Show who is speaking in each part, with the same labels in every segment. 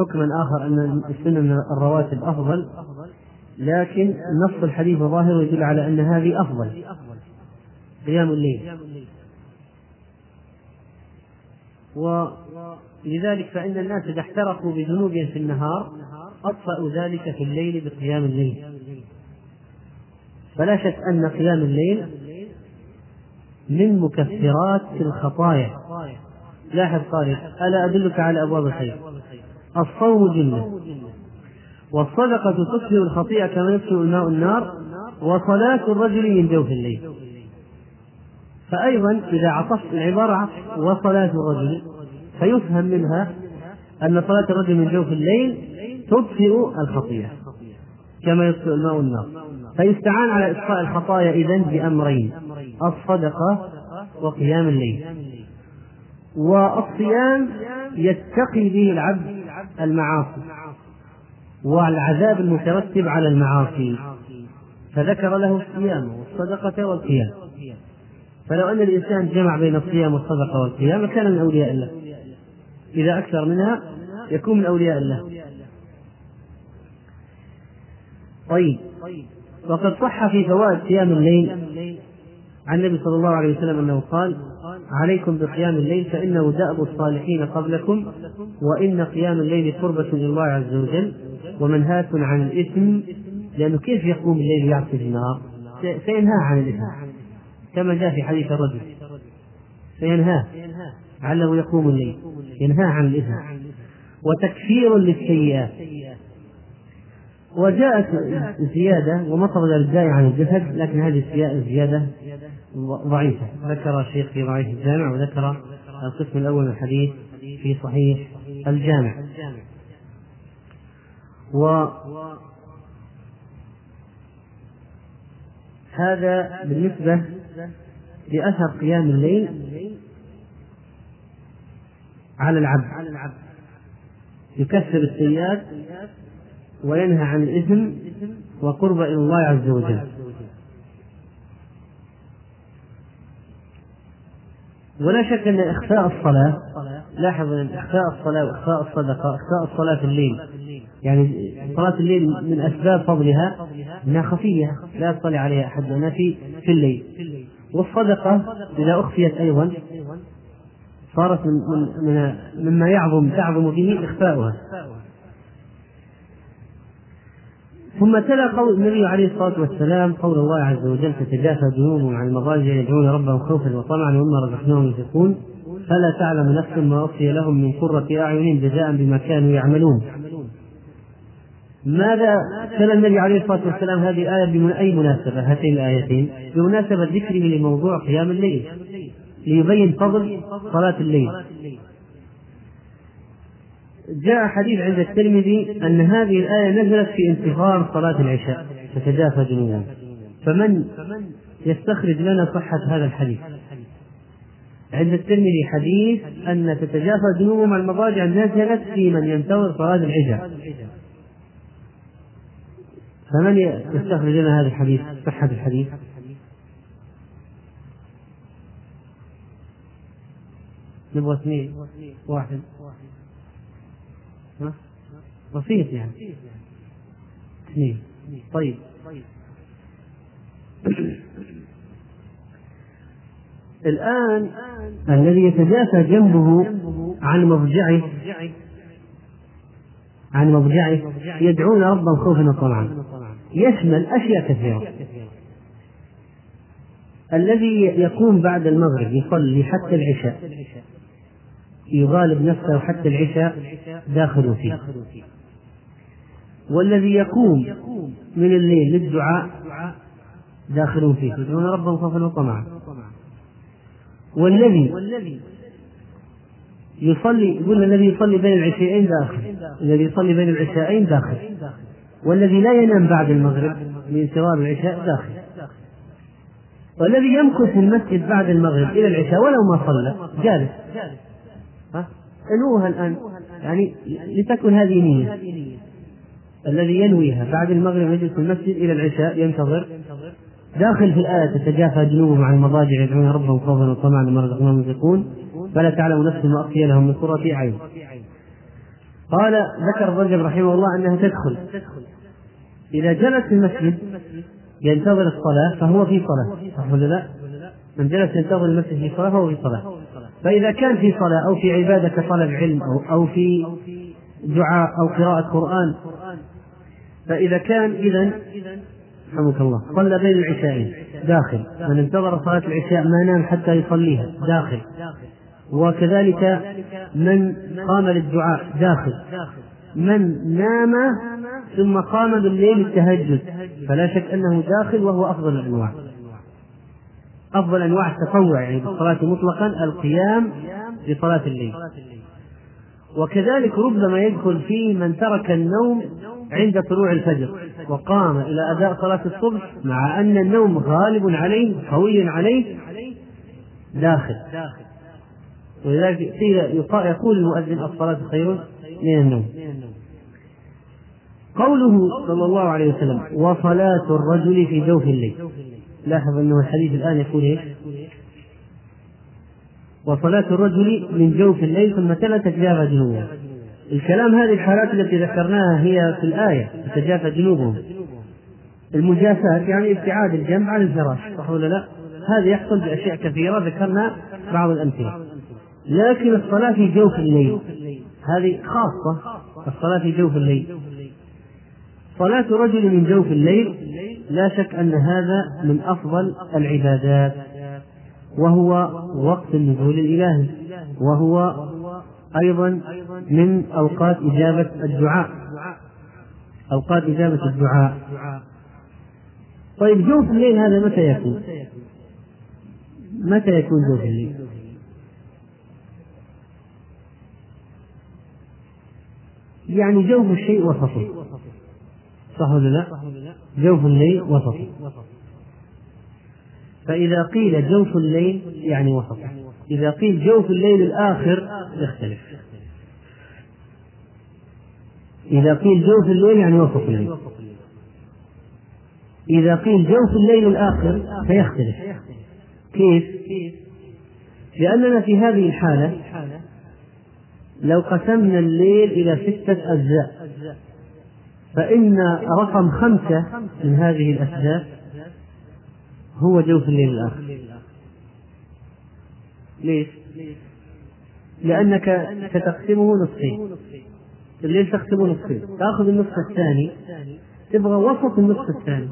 Speaker 1: حكما آخر أن السنن الرواتب أفضل لكن نص الحديث ظاهره يدل على أن هذه أفضل. قيام الليل. ولذلك فإن الناس إذا احترقوا بذنوب في النهار أطفأوا ذلك في الليل بقيام الليل. فلا شك أن قيام الليل من مكفرات الخطايا. لاحظ قال ألا أدلك على أبواب الخير؟ الصوم جنة. والصدقة تطفئ الخطيئة كما يطفئ الماء النار وصلاة الرجل من جوف الليل. فأيضا إذا عطفت العبارة عطف وصلاة الرجل فيفهم منها أن صلاة الرجل من جوف الليل تطفئ الخطيئة كما يطفئ الماء النار. فيستعان على إطفاء الخطايا إذن بأمرين الصدقة وقيام الليل. والصيام يتقي به العبد المعاصي والعذاب المترتب على المعاصي. فذكر له الصيام والصدقة والقيام. فلو أن الإنسان جمع بين الصيام والصدقة والقيام كان من أولياء الله. إذا أكثر منها يكون من أولياء الله. طيب. وقد صح في فوائد قيام الليل. عن النبي صلى الله عليه وسلم أنه قال عليكم بقيام الليل فإنه دأب الصالحين قبلكم وإن قيام الليل قربة إلى الله عز وجل ومنهاة عن الإثم لأنه كيف يقوم الليل يعصي النار؟ سينهى عن الإثم كما جاء في حديث الرجل. سينهاه علّه يقوم الليل ينهى عن الإثم. وتكفير للسيئات. وجاءت زيادة ومطر الجاي عن الجسد لكن هذه الزيادة ضعيفة. ذكر الشيخ في ضعيف الجامع وذكر القسم الأول من الحديث في صحيح الجامع. و هذا بالنسبة لأثر قيام الليل على العبد. يكفر السيئات وينهى عن الإثم وقرب إلى الله عز وجل. ولا شك أن إخفاء الصلاة لاحظ أن إخفاء الصلاة وإخفاء الصدقة إخفاء الصلاة في الليل. يعني صلاة الليل من أسباب فضلها أنها خفية لا يطلع عليها أحد لأنها في في الليل. والصدقة إذا أخفيت أيضا صارت من, من, مما يعظم تعظم به إخفاؤها. ثم تلا قول النبي عليه الصلاة والسلام قول الله عز وجل تتجافى جنوبهم عن المضاجع يدعون ربهم خوفا وطمعا ومما رزقناهم ينفقون. فلا تعلم نفس ما أخفي لهم من قرة أعين جزاء بما كانوا يعملون. ماذا تلا النبي عليه الصلاة والسلام؟ هذه الآية بأي مناسبة؟ هاتين الآيتين. بمناسبة ذكره لموضوع قيام الليل ليبين فضل صلاة الليل. جاء حديث عند الترمذي أن هذه الآية نزلت في انتظار صلاة العشاء تتجافى جنوبهم فمن يستخرج لنا صحة هذا الحديث؟ عند الترمذي حديث أن تتجافى جنوبهم عن المضاجع نزلت في من ينتظر صلاة العشاء. فمن يستخرج لنا هذا الحديث؟ صحة الحديث. نبغى اثنين واحد؟ بسيط يعني. اثنين. طيب. الآن الذي يتجافى جنبه عن مضجعه عن مضجعه يدعون ربا خوفا وطمعا يشمل أشياء كثيرة. الذي يقوم بعد المغرب يصلي حتى العشاء يغالب نفسه حتى العشاء داخل فيه. والذي يقوم من الليل للدعاء داخل فيه. يدعون ربهم خوفا وطمعا. والذي يصلي يقول الذي يصلي بين العشاءين داخل. الذي يصلي بين العشاءين داخل. والذي لا ينام بعد المغرب لانتظار العشاء داخل. والذي يمكث في المسجد بعد المغرب إلى العشاء ولو ما صلى جالس. ها؟ انوها الآن. يعني لتكن هذه نية. الذي ينويها بعد المغرب يجلس في المسجد إلى العشاء ينتظر. داخل في الآية تتجافى جنوبهم عن المضاجع يدعون ربهم خوفا وطمعا مما رزقناهم ينفقون. فلا تعلم نفس ما أخفي لهم من قرة أعين. قال ذكر الرجل رحمه الله أنها تدخل. إذا جلس في المسجد ينتظر الصلاة فهو في صلاة. صح ولا لا؟ من جلس ينتظر المسجد في صلاة فهو في صلاة. فإذا كان في صلاة أو في عبادة كطلب علم أو أو في دعاء أو قراءة قرآن فإذا كان إذا رحمك الله صلى بين العشاءين داخل من انتظر صلاة العشاء ما نام حتى يصليها داخل. وكذلك من قام للدعاء داخل. من نام ثم قام بالليل التهجد فلا شك أنه داخل وهو أفضل الأنواع. أفضل أنواع التطوع يعني بالصلاه مطلقا القيام لصلاة الليل. وكذلك ربما يدخل فيه من ترك النوم عند طلوع الفجر وقام إلى أداء صلاة الصبح مع أن النوم غالب عليه قوي عليه داخل. ولذلك يقول المؤذن الصلاة خير من النوم. قوله صلى الله عليه وسلم وصلاة الرجل في جوف الليل لاحظ أنه الحديث الآن يقول إيش؟ وصلاة الرجل من جوف الليل ثم تلا تجافى جنوبه الكلام هذه الحالات التي ذكرناها هي في الآية تتجافى جنوبهم. المجافاة يعني ابتعاد الجنب عن الفراش صح ولا لا؟ هذا يحصل بأشياء كثيرة ذكرنا بعض الأمثلة. لكن الصلاة في جوف الليل هذه خاصة الصلاة في جوف الليل. صلاة رجل من جوف الليل لا شك أن هذا من أفضل العبادات وهو وقت النزول الإلهي وهو أيضا من أوقات إجابة الدعاء أوقات إجابة الدعاء طيب جوف الليل هذا متى يكون؟ متى يكون جوف الليل؟ يعني جوف الشيء وسطه صح ولا لا؟ جوف الليل وسطه فإذا قيل جوف الليل يعني وسطه إذا قيل جوف الليل الآخر يختلف. إذا قيل جوف الليل يعني وسط الليل. إذا قيل جوف الليل الآخر فيختلف. كيف؟ لأننا في هذه الحالة لو قسمنا الليل إلى ستة أجزاء فإن رقم خمسة من هذه الأسداس هو جوف الليل الآخر. ليش؟ لأنك ستقسمه نصفين. الليل تقسمه نصفين؟ تأخذ النصف الثاني تبغى وسط النصف الثاني.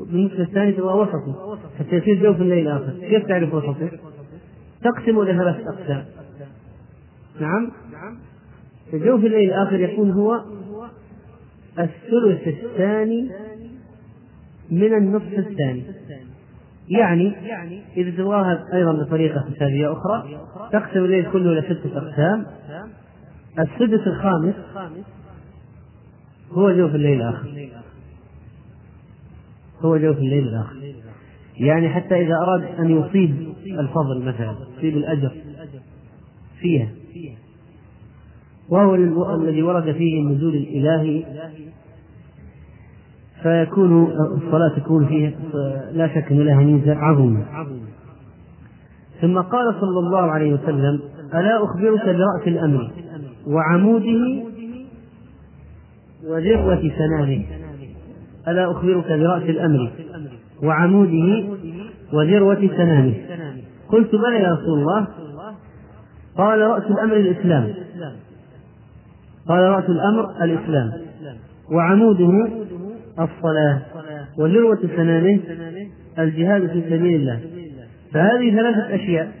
Speaker 1: النصف الثاني تبغى وسطه حتى يصير جوف الليل الآخر كيف تعرف وسطه؟ تقسمه إلى ثلاثة أقسام. نعم؟ في جوف الليل الآخر يكون هو الثلث الثاني من النصف الثاني. يعني إذا تبغاها أيضا بطريقة حسابية أخرى تقسم الليل كله إلى ستة أقسام. السدس الخامس هو جوف الليل الآخر. هو جوف الليل الآخر. يعني حتى إذا أراد أن يصيب الفضل مثلا يصيب الأجر فيها. وهو الذي ورد فيه النزول الإلهي فيكون الصلاة تكون فيه لا شك أن لها ميزة عظيمة. ثم قال صلى الله عليه وسلم ألا أخبرك برأس الأمر وعموده وذروة سنامه ألا أخبرك برأس الأمر وعموده وذروة سنامه قلت بلى يا رسول الله. قال رأس الأمر الإسلام. قال رأس الأمر الإسلام. وعموده الصلاة وذروة سنامه الجهاد في سبيل الله. فهذه ثلاثة أشياء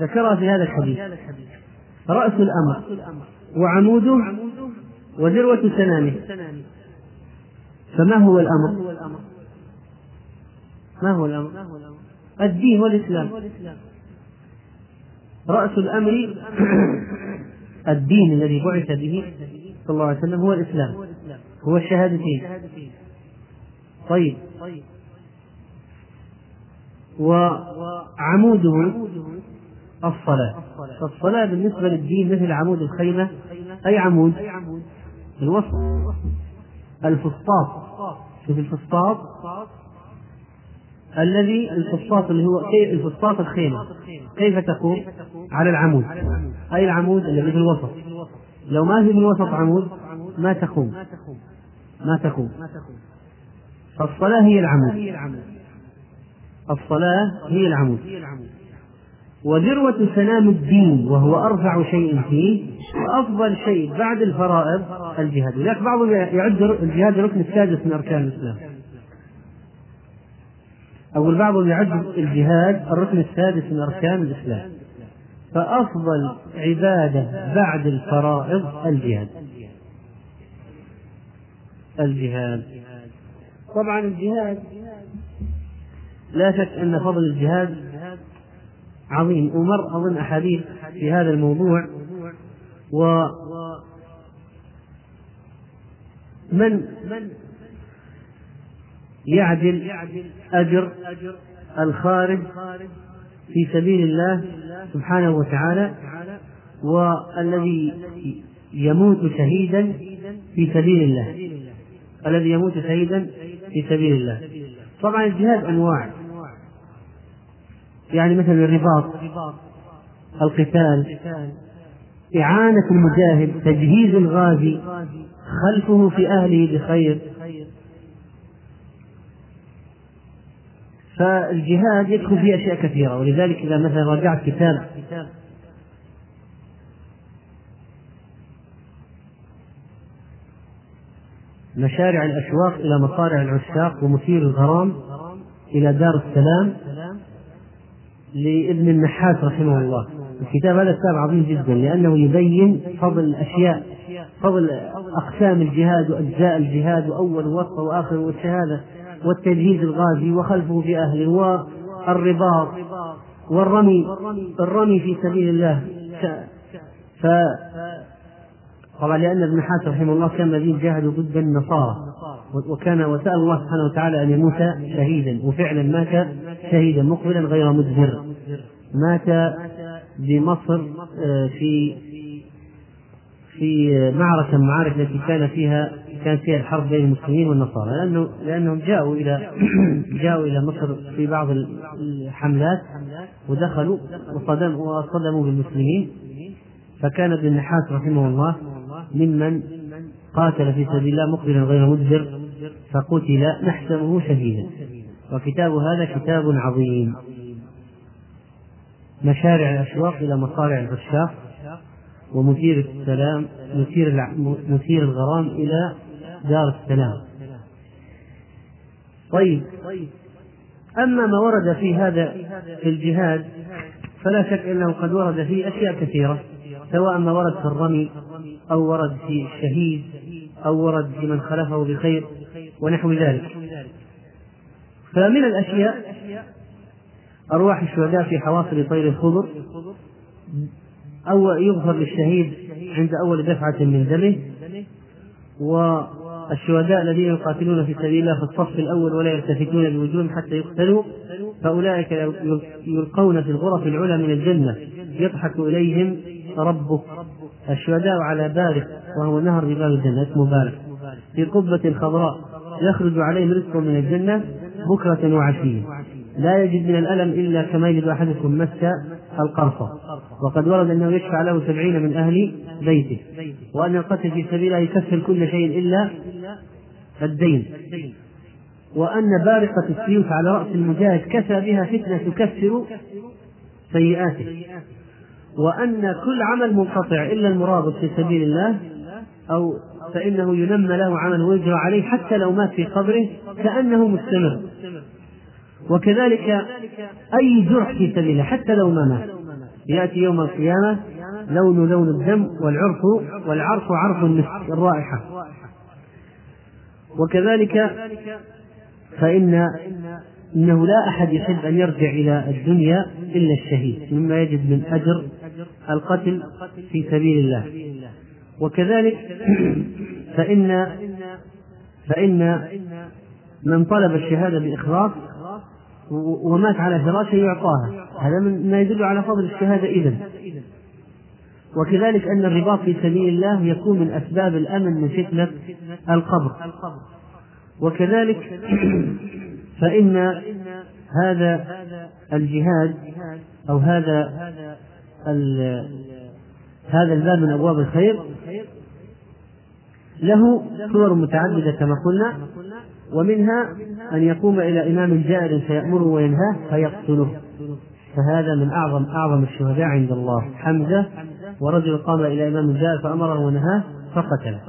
Speaker 1: ذكرها في هذا الحديث. رأس الأمر وعموده وذروة سنامه فما هو الأمر؟ ما هو الأمر؟ الدين والإسلام. رأس الأمر الدين الذي بعث به صلى الله عليه وسلم هو الإسلام. هو الشهادتين. طيب. وعموده الصلاة. فالصلاة بالنسبة للدين مثل عمود الخيمة. أي عمود؟ الوسط. الفسطاط. شوف الفسطاط. الذي الفسطاط اللي هو الفسطاط الخيمة. كيف تقوم؟ على العمود. أي العمود الذي في الوسط. لو ما في من وسط عمود ما تقوم. ما تقوم فالصلاة هي العمود الصلاة هي العمود وذروة سلام الدين وهو أرفع شيء فيه وأفضل شيء بعد الفرائض الجهاد. ولذلك بعضهم يعد الجهاد الركن السادس من أركان الإسلام. أو بعضهم يعد الجهاد الركن السادس من أركان الإسلام. فأفضل عبادة بعد الفرائض الجهاد. الجهاد. طبعا الجهاد لا شك أن فضل الجهاد عظيم ومر أظن أحاديث في هذا الموضوع. و من يعدل أجر الخارج في سبيل الله سبحانه وتعالى والذي يموت شهيدا في سبيل الله. الذي يموت شهيدا في سبيل الله. طبعا الجهاد أنواع. يعني مثلا الرباط القتال إعانة المجاهد تجهيز الغازي خلفه في أهله بخير. فالجهاد يدخل فيه أشياء كثيرة ولذلك إذا مثلا رجعت كتاب مشارع الأشواق إلى مصارع العشاق ومثير الغرام إلى دار السلام لابن النحاس رحمه الله. الكتاب هذا كتاب عظيم جدا لأنه يبين فضل الأشياء فضل أقسام الجهاد وأجزاء الجهاد وأول ووسط وآخر والشهادة والتجهيز الغازي وخلفه في أهله والرباط والرمي الرمي في سبيل الله. ف طبعا لأن ابن حاتم رحمه الله كان الذين جاهدوا ضد النصارى. وكان وسأل الله سبحانه وتعالى أن يموت شهيدا وفعلا مات شهيدا مقبلا غير مدبر مات بمصر آه، في في معركة من المعارك التي كان فيها كان فيها الحرب بين المسلمين والنصارى. لأنه لأنهم جاءوا إلى جاءوا إلى مصر في بعض الحملات ودخلوا وصدموا وصدموا بالمسلمين. فكان ابن النحاس رحمه الله ممن قاتل في سبيل الله مقبلا غير مدبر فقتل نحسبه شهيدا. وكتاب هذا كتاب عظيم. مشارع الأشواق إلى مصارع العشاق ومثير السلام مثير مثير الغرام إلى دار السلام. طيب أما ما ورد في هذا في الجهاد فلا شك أنه قد ورد فيه أشياء كثيرة سواء ما ورد في الرمي أو ورد في الشهيد أو ورد في من خلفه بخير ونحو ذلك. فمن الأشياء أرواح الشهداء في حواصل طير الخضر أو يغفر للشهيد عند أول دفعة من دمه والشهداء الذين يقاتلون في سبيل الله في الصف الأول ولا يلتفتون بوجوههم حتى يقتلوا فأولئك يلقون في الغرف العلى من الجنة يضحك إليهم ربك. الشهداء على بارق وهو نهر بباب الجنة اسمه بارق. في قبة خضراء يخرج عليهم رزق من الجنة بكرة وعشية. لا يجد من الألم إلا كما يجد أحدكم مس القرصة وقد ورد أنه يشفع له سبعين من أهل بيته. وأن القتل في سبيل الله يكفر كل شيء إلا الدين. وأن بارقة السيوف على رأس المجاهد كفى بها فتنة تكفر سيئاته. وأن كل عمل منقطع إلا المرابط في سبيل الله أو فإنه ينمى له عمل ويجرى عليه حتى لو مات في قبره كأنه مستمر وكذلك أي جرح في سبيل حتى لو ما مات. يأتي يوم القيامة لون لون الدم والعرف والعرف عرف الرائحة. وكذلك فإن إنه لا أحد يحب أن يرجع إلى الدنيا إلا الشهيد مما يجد من أجر القتل في سبيل الله. وكذلك فإن فإن من طلب الشهادة بإخلاص ومات على فراشه يعطاها. هذا ما يدل على فضل الشهادة إذا وكذلك أن الرباط في سبيل الله يكون من أسباب الأمن من فتنة القبر. وكذلك فإن هذا الجهاد أو هذا هذا الباب من أبواب الخير له صور متعددة كما قلنا ومنها أن يقوم إلى إمام جائر فيأمره وينهاه فيقتله. فهذا من أعظم أعظم الشهداء عند الله. حمزة ورجل قام إلى إمام جائر فأمره ونهاه فقتله.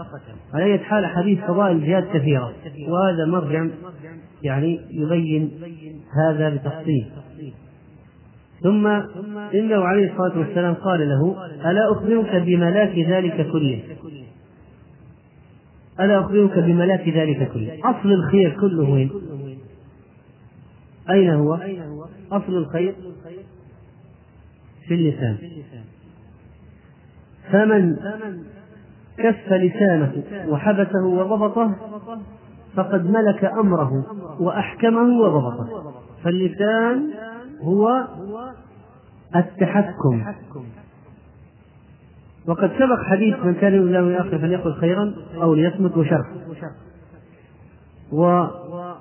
Speaker 1: على أي حال حديث فضائل الجهاد كثيرة وهذا مرجع يعني يبين هذا بتفصيل. ثم إنه عليه الصلاة والسلام قال له ألا أخبرك بملاك ذلك كله؟ ألا أخبرك بملاك ذلك كله؟ أصل الخير كله وين؟ أين هو؟ أصل الخير في اللسان. فمن كف لسانه وحبسه وضبطه فقد ملك أمره وأحكمه وضبطه. فاللسان هو التحكم. وقد سبق حديث من كان يؤمن بالله الآخر فليقل خيرا أو ليصمت وشرح وقوله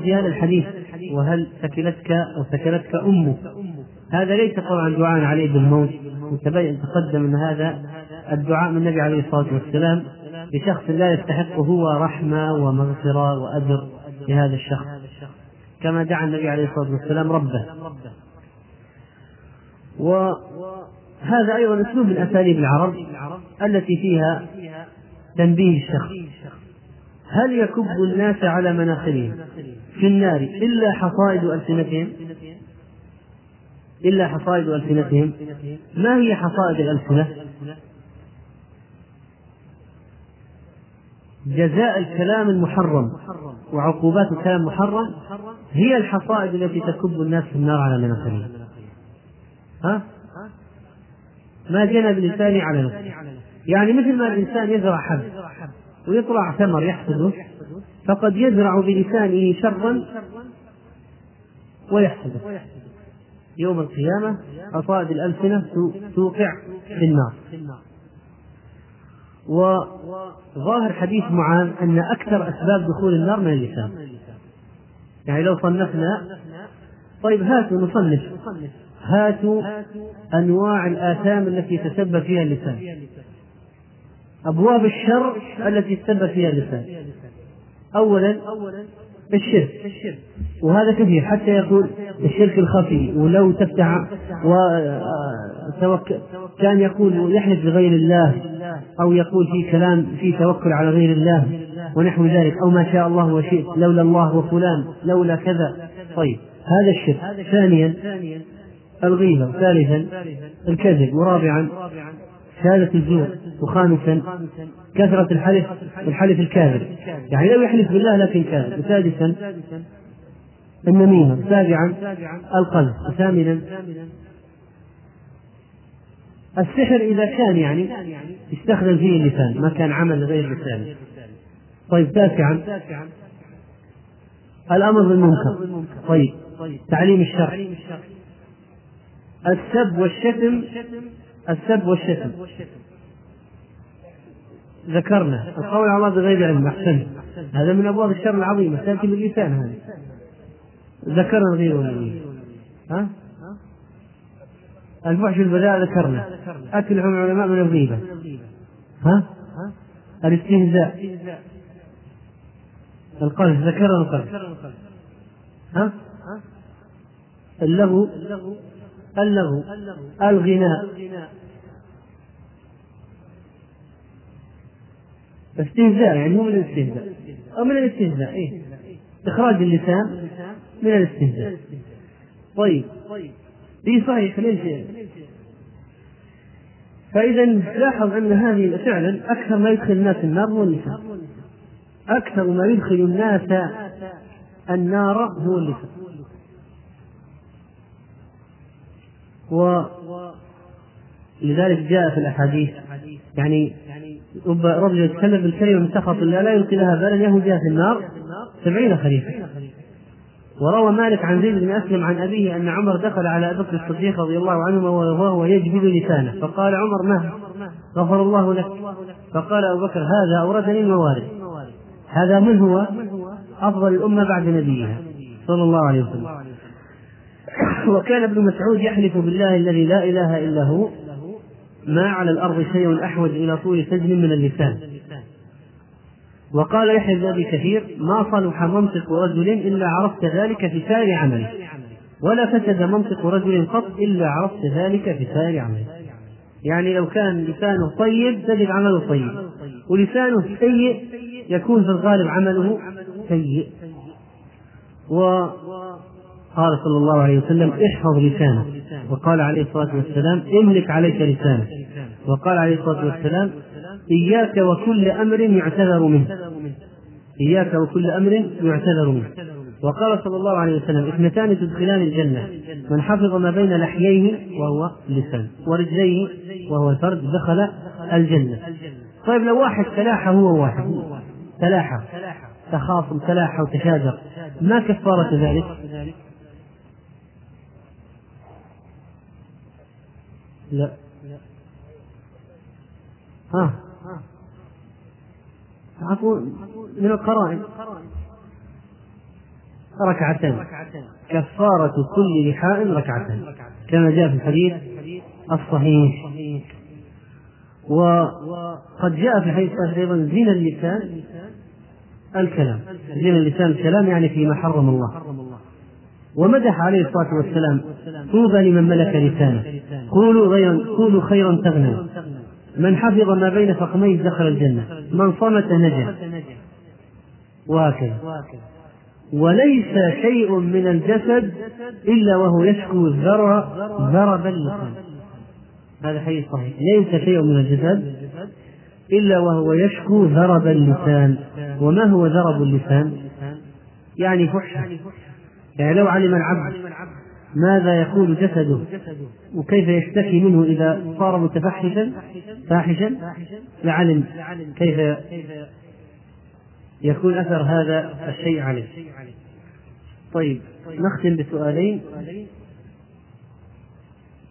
Speaker 1: في هذا الحديث وهل ثكلتك أو ثكلتك أمك؟ هذا ليس طبعا دعاء عليه بالموت. وتبين تقدم أن هذا الدعاء من النبي عليه الصلاة والسلام. لشخص لا يستحقه هو رحمة ومغفرة وأجر لهذا الشخص. كما دعا النبي عليه الصلاة والسلام ربه. وهذا أيضا أسلوب من أساليب العرب التي فيها تنبيه الشخص. هل يكب الناس على مناخرهم في النار إلا حصائد ألسنتهم؟ إلا حصائد ألسنتهم؟ ما هي حصائد الألسنة؟ جزاء الكلام المحرم وعقوبات الكلام المحرم هي الحصائد التي تكب الناس في النار على مناخرهم ها؟ ما جنى بلسانه على نفسه. يعني مثل ما الإنسان يزرع حب ويطلع ثمر يحصده فقد يزرع بلسانه شرا ويحصده يوم القيامة أصائد الألسنة توقع في النار. وظاهر حديث معاذ أن أكثر أسباب دخول النار من اللسان يعني لو صنفنا طيب هاتوا نصنف. هاتوا أنواع الآثام التي تسبب فيها اللسان أبواب الشر التي تسبب فيها اللسان أولا الشرك. وهذا كثير حتى يقول الشرك الخفي ولو تفتح و كان يقول يحلف بغير الله. أو يقول في كلام في توكل على غير الله ونحو ذلك أو ما شاء الله وشئت لولا الله وفلان لولا كذا. طيب هذا الشرك. ثانيا الغيبة. ثالثا الكذب. ورابعا شهادة الزور. وخامسا كثرة الحلف الحلف الكاذب. يعني لو يحلف بالله لكن كاذب. وسادسا النميمة. سابعا القذف. وثامنا السحر إذا كان يعني يستخدم فيه اللسان ما كان عمل غير اللسان. طيب تاسعا. الأمر بالمنكر. طيب تعليم الشرع. السب والشتم السب والشتم. ذكرنا القول على الله بغير علم أحسن. هذا من أبواب الشر العظيمة تأتي باللسان هذه ذكرنا والغير ها؟ الفحش البذاء ذكرنا. أكل لحوم العلماء من الغيبة. ها؟ الاستهزاء. القذف ذكرنا القذف. ها؟ اللغو. اللغو. الغناء. استهزاء يعني هو من الاستهزاء. أو من الاستهزاء إيه؟ إخراج اللسان من الاستهزاء. طيب. دي صحيح ليش فإذا لاحظ أن هذه فعلا أكثر ما يدخل الناس النار هو اللسان أكثر ما يدخل الناس النار هو اللسان. ولذلك جاء في الأحاديث يعني رب يتكلم بالكلمة من سخط الله لا يلقي لها بالا يهودها في النار سبعين خريفا وروى مالك عن زيد بن أسلم عن أبيه أن عمر دخل على أبي بكر الصديق رضي الله عنهما وهو يجبد لسانه. فقال عمر ما غفر الله لك. فقال أبو بكر هذا أوردني الموارد. هذا من هو؟ أفضل الأمة بعد نبيها صلى الله عليه وسلم. وكان ابن مسعود يحلف بالله الذي لا إله إلا هو ما على الأرض شيء أحوج إلى طول سجن من اللسان. وقال يحيى بن ابي كثير ما صلح منطق رجل إلا عرفت ذلك في سائر عمله. ولا فسد منطق رجل قط إلا عرفت ذلك في سائر عمله. يعني لو كان لسانه طيب تجد عمله طيب. ولسانه سيء يكون في الغالب عمله سيء. وقال صلى الله عليه وسلم احفظ لسانك. وقال عليه الصلاة والسلام املك عليك لسانك. وقال عليه الصلاة والسلام إياك وكل أمر يعتذر منه. إياك وكل أمر يعتذر منه. وقال صلى الله عليه وسلم اثنتان تدخلان الجنة. من حفظ ما بين لحييه وهو اللسان ورجليه وهو الفرد دخل الجنة. طيب لو واحد تلاحى هو واحد. تلاحى تخاصم تلاحى وتشاجر ما كفارة ذلك؟ لا. ها. عفوا من القرائن. ركعتان كفارة كل لحاء ركعتان كما جاء في الحديث الصحيح. وقد جاء في الحديث أيضا زنا اللسان الكلام. زنا اللسان الكلام يعني فيما حرم الله. ومدح عليه الصلاة والسلام طوبى لمن ملك لسانه. قولوا غيرا قولوا خيرا تغنوا من حفظ ما بين فخميه دخل الجنة. من صمت نجا. وهكذا. وليس شيء من الجسد إلا وهو يشكو الذرى ذرب اللسان هذا حديث صحيح. ليس شيء من الجسد إلا وهو يشكو ذرب اللسان وما هو ذرب اللسان؟ يعني فحشة. يعني لو علم العبد ماذا يقول جسده؟ وكيف يشتكي منه إذا صار متفحشا؟ فاحشا؟ لعلم. كيف يكون أثر هذا الشيء عليه؟ طيب نختم بسؤالين.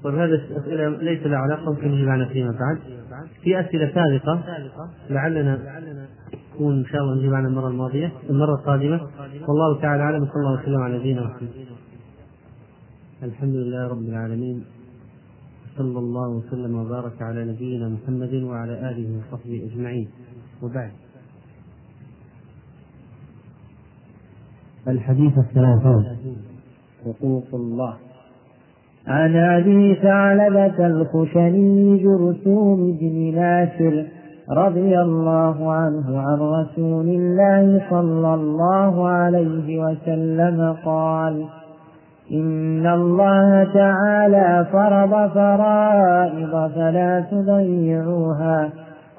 Speaker 1: طيب هذه الأسئلة ليس لها علاقة ممكن نجيب عنها فيما بعد. في أسئلة سابقة لعلنا نكون إن شاء الله نجيب عنها المرة الماضية المرة القادمة. والله تعالى أعلم صلى الله وسلم على نبينا محمد. الحمد لله رب العالمين صلى الله وسلم وبارك على نبينا محمد وعلى آله وصحبه أجمعين. وبعد. الحديث الثلاثون. حقوق الله.
Speaker 2: عن أبي ثعلبة الخشني جرثوم بن ناشر رضي الله عنه عن رسول الله صلى الله عليه وسلم قال إن الله تعالى فرض فرائض فلا تضيعوها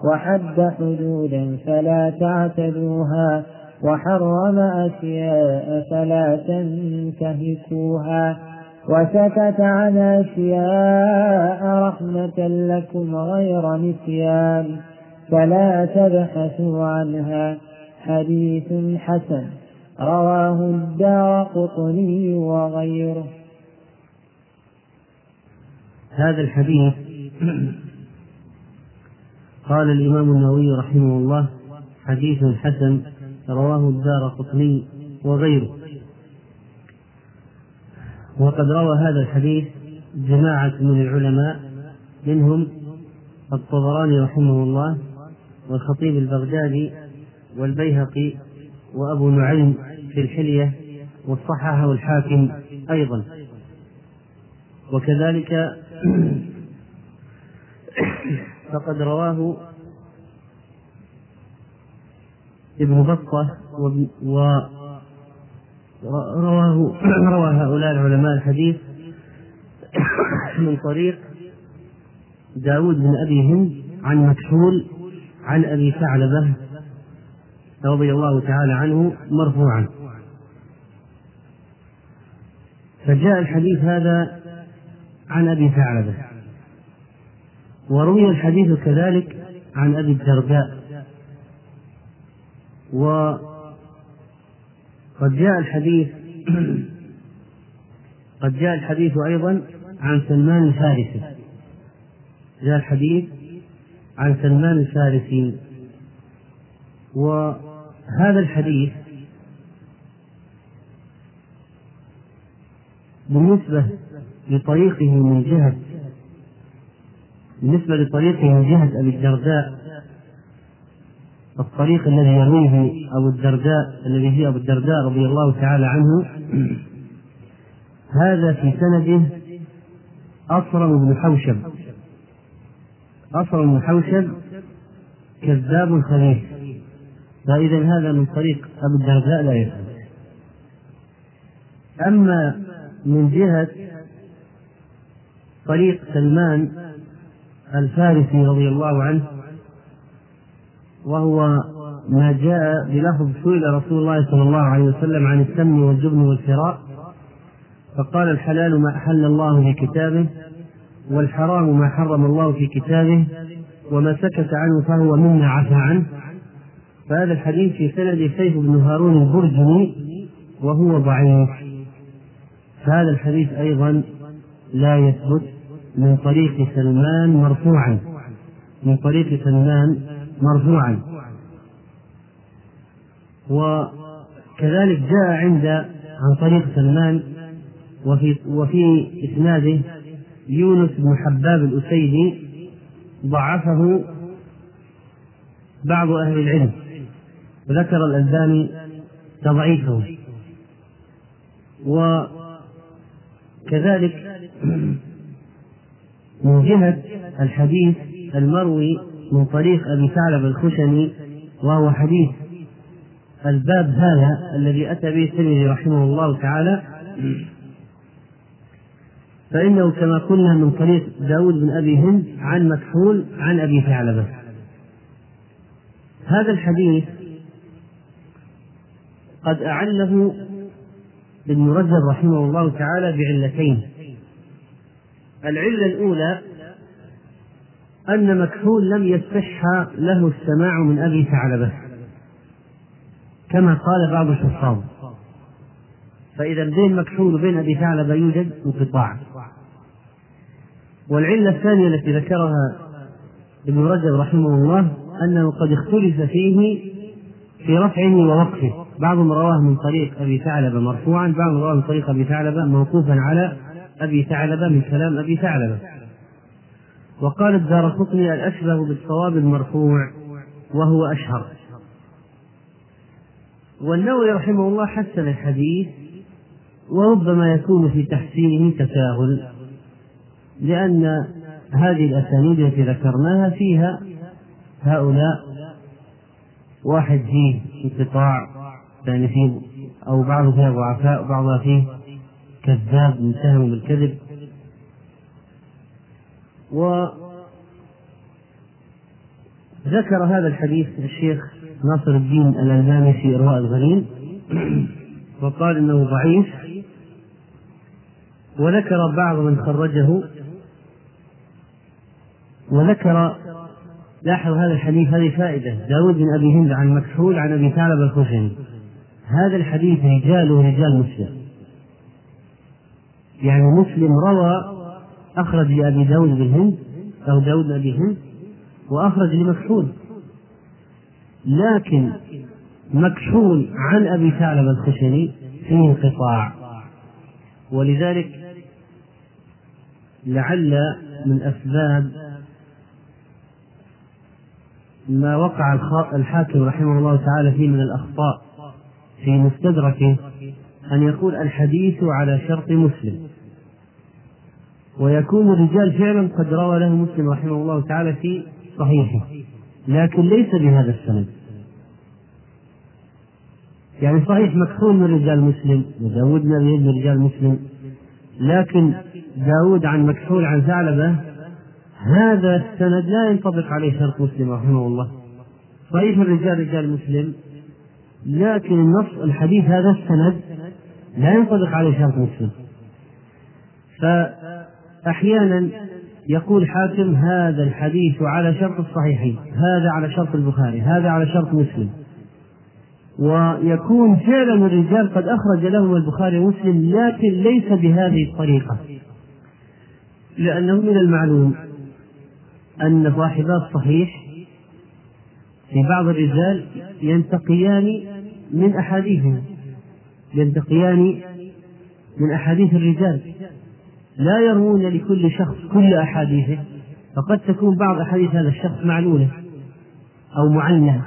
Speaker 2: وحد حدودا فلا تعتدوها وحرم أشياء فلا تنتهكوها وسكت عن أشياء رحمة لكم غير نسيان فلا تبحثوا عنها حديث حسن رواه الدار قطني وغيره.
Speaker 1: هذا الحديث قال الإمام النووي رحمه الله حديث حسن رواه الدار قطني وغيره. وقد روى هذا الحديث جماعة من العلماء منهم الطبراني رحمه الله والخطيب البغدادي والبيهقي وأبو نعيم في الحلية وصححه الحاكم أيضا. وكذلك فقد رواه ابن بطة ورواه روى هؤلاء العلماء الحديث من طريق داود بن أبي هند عن مكحول عن أبي ثعلبة رضي الله تعالى عنه مرفوعا. فجاء الحديث هذا عن أبي ثعلبة. وروي الحديث كذلك عن أبي الدرداء. وقد جاء الحديث قد جاء الحديث أيضا عن سلمان الفارسي. جاء الحديث عن سلمان الفارسي. وهذا الحديث بالنسبة لطريقه من جهة بالنسبة لطريقه من جهة أبي الدرداء الطريق الذي يرويه أبو الدرداء الذي فيه أبو الدرداء رضي الله تعالى عنه هذا في سنده أصرم بن حوشب. أصرم بن حوشب كذاب خبيث فإذا هذا من طريق أبو الدرداء لا يفهم. أما من جهة طريق سلمان الفارسي رضي الله عنه وهو ما جاء بلفظ سئل رسول الله صلى الله عليه وسلم عن السمن والجبن والفراء فقال الحلال ما أحل الله في كتابه والحرام ما حرم الله في كتابه وما سكت عنه فهو مما عفى عنه. فهذا الحديث في سند سيف بن هارون البرجني وهو ضعيف. فهذا الحديث أيضا لا يثبت من طريق سلمان مرفوعا. من طريق سلمان مرفوعا. وكذلك جاء عند عن طريق سلمان وفي وفي إسناده يونس بن حباب الأسيدي ضعفه بعض أهل العلم. وذكر الألباني تضعيفه. وكذلك من جهة الحديث المروي من طريق أبي ثعلب الخشني وهو حديث الباب هذا الذي أتى به الترمذي رحمه الله تعالى. فإنه كما قلنا من طريق داود بن أبي هند عن مكحول عن أبي ثعلبة هذا الحديث قد أعله ابن رجب رحمه الله تعالى بعلتين. العلة الأولى أن مكحول لم يصح له السماع من أبي ثعلبة كما قال بعض الحفاظ. فإذا بين مكحول وبين أبي ثعلبة يوجد انقطاع. والعلة الثانية التي ذكرها ابن رجب رحمه الله أنه قد اختلف فيه في رفعه ووقفه. بعضهم رواه من طريق أبي ثعلبة مرفوعا بعضهم رواه من طريق أبي ثعلبة موقوفا على أبي ثعلبة من كلام أبي ثعلبة. وقال الدار قطني الأشبه بالصواب المرفوع وهو أشهر. والنووي رحمه الله حسن الحديث وربما يكون في تحسينه تساهل لأن هذه الأسانيد التي ذكرناها فيها هؤلاء واحد فيه انقطاع يعني فيه أو بعضه فيها ضعفاء وبعضها فيه كذاب متهم بالكذب. وذكر هذا الحديث الشيخ ناصر الدين الألباني في إرواء الغليل وقال إنه ضعيف. وذكر بعض من خرجه وذكر لاحظ هذا الحديث هذه فائدة. داود بن أبي هند عن مكحول عن أبي ثعلب الخشني هذا الحديث رجاله رجال مسلم. يعني مسلم روى أخرج لأبي داود بن هند أو داود أبي هند وأخرج لمكحول. لكن مكحول عن أبي ثعلب الخشني فيه انقطاع. ولذلك لعل من أسباب ما وقع الحاكم رحمه الله تعالى فيه من الأخطاء. في مستدركه أن يقول الحديث على شرط مسلم. ويكون الرجال فعلا قد روى له مسلم رحمه الله تعالى في صحيحه. لكن ليس بهذا السند. يعني صحيح مكحول من رجال مسلم وداود من رجال مسلم. لكن داود عن مكحول عن ثعلبة هذا السند لا ينطبق عليه شرط مسلم رحمه الله. صحيح الرجال رجال مسلم لكن النص الحديث هذا السند لا ينطبق عليه شرط مسلم. فأحيانا يقول حاكم هذا الحديث على شرط الصحيحين هذا على شرط البخاري هذا على شرط مسلم. ويكون فعلا الرجال قد أخرج لهم البخاري ومسلم لكن ليس بهذه الطريقة. لأنه من المعلوم أن صاحبا الصحيح في بعض الرجال ينتقيان من أحاديثهم ينتقيان من أحاديث الرجال. لا يروون لكل شخص كل أحاديثه فقد تكون بعض أحاديث هذا الشخص معلولة أو معنة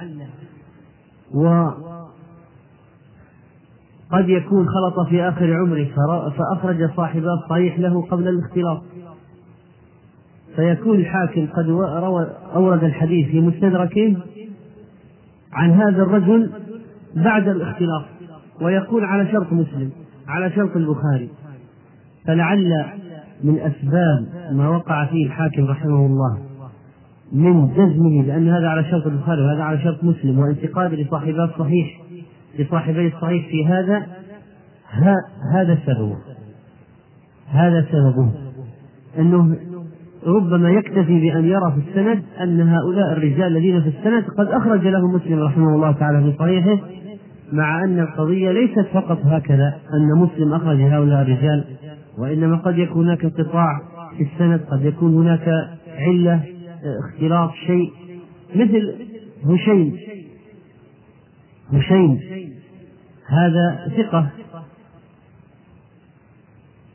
Speaker 1: قد يكون خلط في آخر عمره فأخرج صاحب الصحيح له قبل الاختلاط. فيكون الحاكم قد أورد الحديث في مستدركه عن هذا الرجل بعد الاختلاط ويكون على شرط مسلم على شرط البخاري فلعل من أسباب ما وقع فيه الحاكم رحمه الله من جزمه بأن هذا على شرط البخاري وهذا على شرط مسلم وانتقاد لصاحبي الصحيح لصاحبي الصحيح في هذا هذا سببه هذا سببه أنه ربما يكتفي بأن يرى في السند أن هؤلاء الرجال الذين في السند قد أخرج له مسلم رحمه الله تعالى في صحيحه مع أن القضية ليست فقط هكذا أن مسلم أخرج هؤلاء الرجال وإنما قد يكون هناك انقطاع في السند قد يكون هناك علة اختلاط شيء مثل هشيم. هشيم هذا ثقة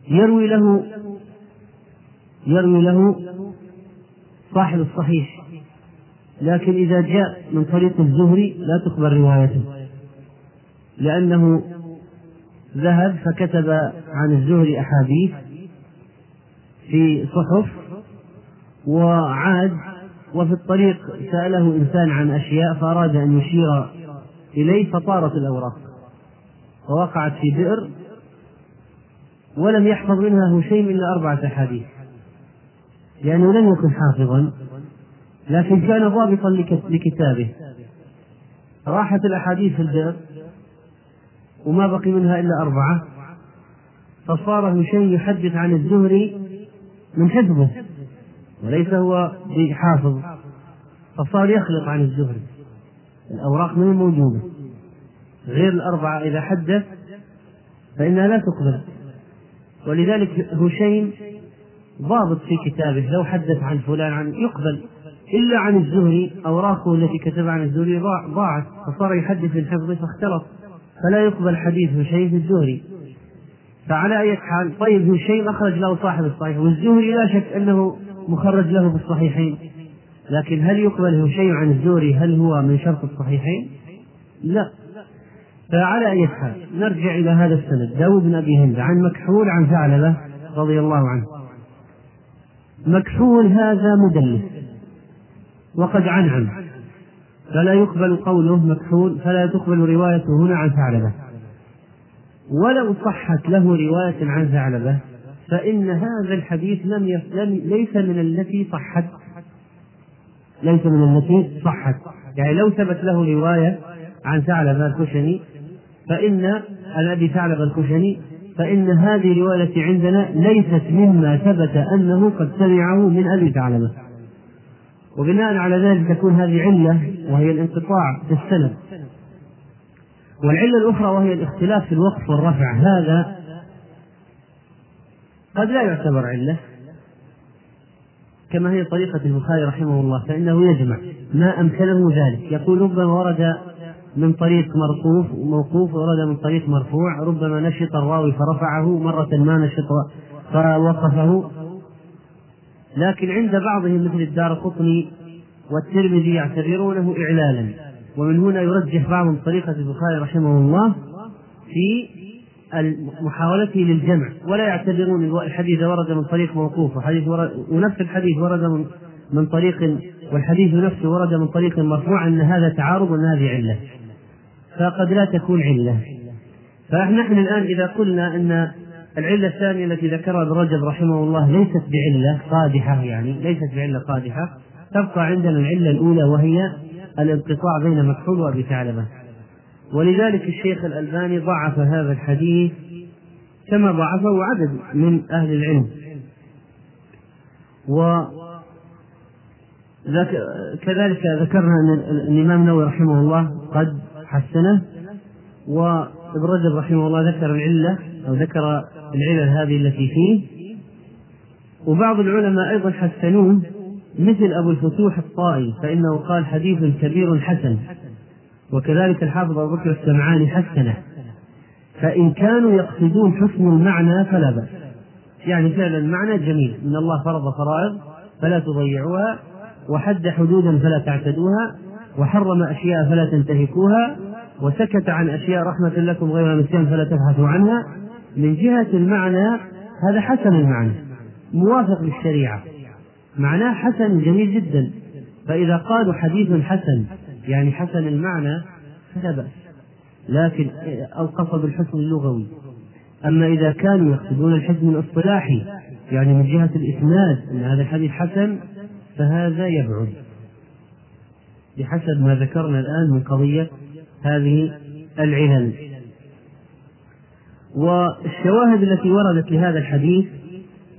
Speaker 1: يروي له يروي له صاحب الصحيح. لكن إذا جاء من طريق الزهري لا تقبل روايته. لأنه ذهب فكتب عن الزهري أحاديث في صحف وعاد وفي الطريق سأله إنسان عن أشياء فأراد أن يشير إليه فطارت الأوراق. ووقعت في بئر ولم يحفظ منها شيء إلا أربعة أحاديث. لأنه لم يكن حافظا لكن كان ضابطا لكتابه. راحت الأحاديث في البئر وما بقي منها إلا أربعة. فصار هشيم يحدث عن الزهري من حفظه وليس هو بحافظ. فصار يخلط عن الزهري. الأوراق من موجودة. غير الأربعة إذا حدث فإنها لا تقبل. ولذلك هشيم ضابط في كتابه لو حدث عن فلان عن يقبل. إلا عن الزهري أوراقه التي كتب عن الزهري ضاعت فصار يحدث من حفظه فاختلط. فلا يقبل حديث هشيم الزهري. فعلى أي حال طيب هشيم أخرج له صاحب الصحيح. والزهري لا شك أنه مخرج له في الصحيحين لكن هل يقبل هشيم عن الزهري؟ هل هو من شرط الصحيحين؟ لا. فعلى أي حال نرجع إلى هذا السند. داود بن أبي هند عن مكحول عن ثعلبة رضي الله عنه. مكحول هذا مدلس. وقد عنعن فلا يقبل قوله مكحول فلا تقبل روايته هنا عن ثعلبة. ولو صحت له رواية عن ثعلبة فإن هذا الحديث لم, يف... لم ليس من التي صحت. ليس من التي صحت. يعني لو ثبت له رواية عن ثعلبة الخشني فإن عن أبي ثعلبة الخشني فإن هذه الرواية التي عندنا ليست مما ثبت أنه قد سمعه من أبي ثعلبة. وبناء على ذلك تكون هذه علة وهي الانقطاع في السند. والعلة الأخرى وهي الاختلاف في الوقف والرفع. هذا قد لا يعتبر علة. كما هي طريقة البخاري رحمه الله فإنه يجمع ما أمكنه ذلك. يقول ربما ورد من طريق مرفوف وموقوف ورد من طريق مرفوع ربما نشط الراوي فرفعه مرة ما نشط فوقفه. لكن عند بعضهم مثل الدار قطني والترمذي يعتبرونه إعلالا. ومن هنا يرجح بعضهم طريقة البخاري رحمه الله في محاولته للجمع. ولا يعتبرون الحديث ورد من طريق موقوف. وحديث ورد ونفس الحديث ورد من من طريق والحديث نفسه ورد من طريق مرفوع أن هذا تعارض وان هذه علة. فقد لا تكون علة. فنحن الآن إذا قلنا أن العلة الثانية التي ذكرها ابن رجب رحمه الله ليست بعلة قادحة يعني ليست بعلة قادحة تبقى عندنا العلة الأولى وهي الانقطاع بين مكحول وأبي ثعلبة. ولذلك الشيخ الألباني ضعف هذا الحديث كما ضعفه عدد من أهل العلم. و كذلك ذكرنا أن الإمام النووي رحمه الله قد حسنة. وابن رجب رحمه الله ذكر العلة أو ذكر العلل هذه التي فيه. وبعض العلماء أيضا حسنوه مثل أبو الفتوح الطائي فإنه قال حديث كبير حسن. وكذلك الحافظ أبو بكر السمعاني حسنه. فإن كانوا يقصدون حسن المعنى فلا بأس. يعني فعلا المعنى جميل. إن الله فرض فرائض فلا تضيعوها وحد حدودا فلا تعتدوها وحرم أشياء فلا تنتهكوها وسكت عن أشياء رحمة لكم غير نسيان فلا تبحثوا عنها. من جهة المعنى هذا حسن المعنى موافق للشريعة. معناه حسن جميل جدا. فإذا قالوا حديث حسن يعني حسن المعنى فلا بأس. لكن أو قصد الحسن اللغوي. أما إذا كانوا يقصدون الحسن الاصطلاحي يعني من جهة الإسناد أن هذا الحديث حسن فهذا يبعد. بحسب ما ذكرنا الآن من قضية هذه العلل والشواهد التي وردت لهذا الحديث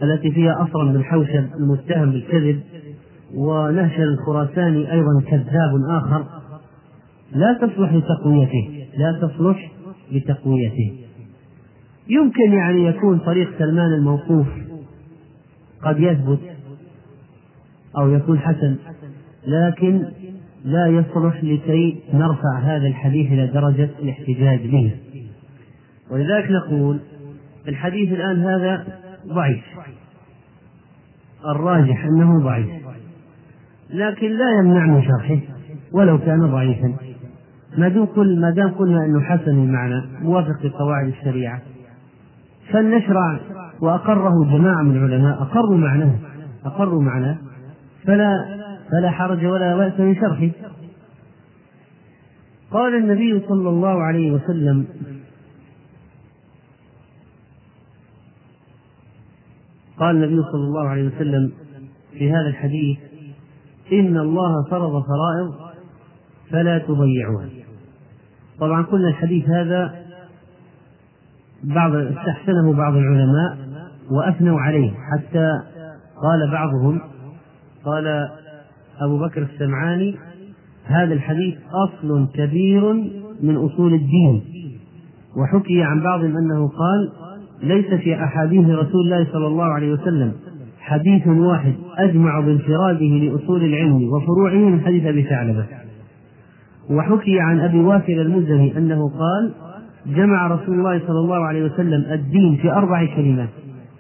Speaker 1: التي فيها أصرا بن حوشب المتهم بالكذب ونهشل الخراساني أيضا كذاب آخر لا تصلح لتقويته لا تصلح لتقويته. يمكن يعني يكون طريق سلمان الموقوف قد يثبت أو يكون حسن لكن لا يصلح لكي نرفع هذا الحديث إلى درجة الاحتجاج به. ولذلك نقول الحديث الآن هذا ضعيف. الراجح أنه ضعيف. لكن لا يمنع من شرحه ولو كان ضعيفا. ما دام قل ما دام قلنا أنه حسن المعنى موافق لقواعد الشريعة. فلنشرع وأقره جماعة من العلماء أقروا معناه أقروا معناه. فلا فلا حرج ولا بأس من شرحه. قال النبي صلى الله عليه وسلم قال النبي صلى الله عليه وسلم في هذا الحديث إن الله فرض فرائض فلا تضيعوها. طبعا قلنا الحديث هذا بعض استحسنه بعض العلماء وأثنوا عليه حتى قال بعضهم قال أبو بكر السمعاني هذا الحديث أصل كبير من أصول الدين. وحكي عن بعضهم أنه قال ليس في أحاديث رسول الله صلى الله عليه وسلم حديث واحد أجمع بانفراده لأصول العلم وفروعه من حديث أبي ثعلبة. وحكي عن أبي وافل المزني أنه قال جمع رسول الله صلى الله عليه وسلم الدين في أربع كلمات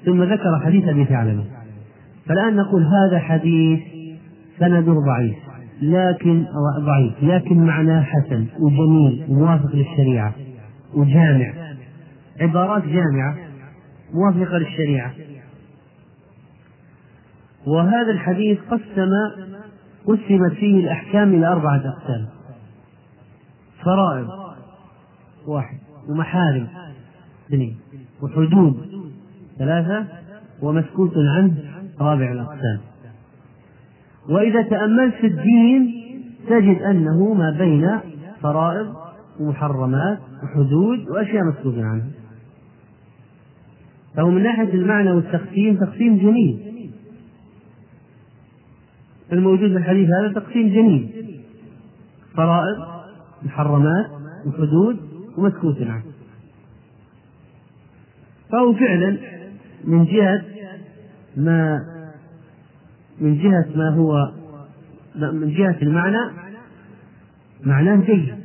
Speaker 1: ثم ذكر حديث أبي ثعلبة. فالآن نقول هذا حديث سنده ضعيف لكن ضعيف لكن معناه حسن وجميل موافق للشريعة وجامع. عبارات جامعة موافقة للشريعة. وهذا الحديث قسم قسمت فيه الأحكام إلى أربعة أقسام. فرائض واحد ومحارم اثنين وحدود ثلاثة ومسكوت عنه رابع الأقسام. وإذا تأملت في الدين تجد أنه ما بين فرائض ومحرمات وحدود وأشياء مسكوت عنها. فهو من ناحية المعنى والتقسيم تقسيم جميل. الموجود في الحديث هذا تقسيم جميل. فرائض محرمات وحدود ومسكوت عنه. فهو فعلا من جهة ما من جهة ما هو من جهة المعنى معناه جيد.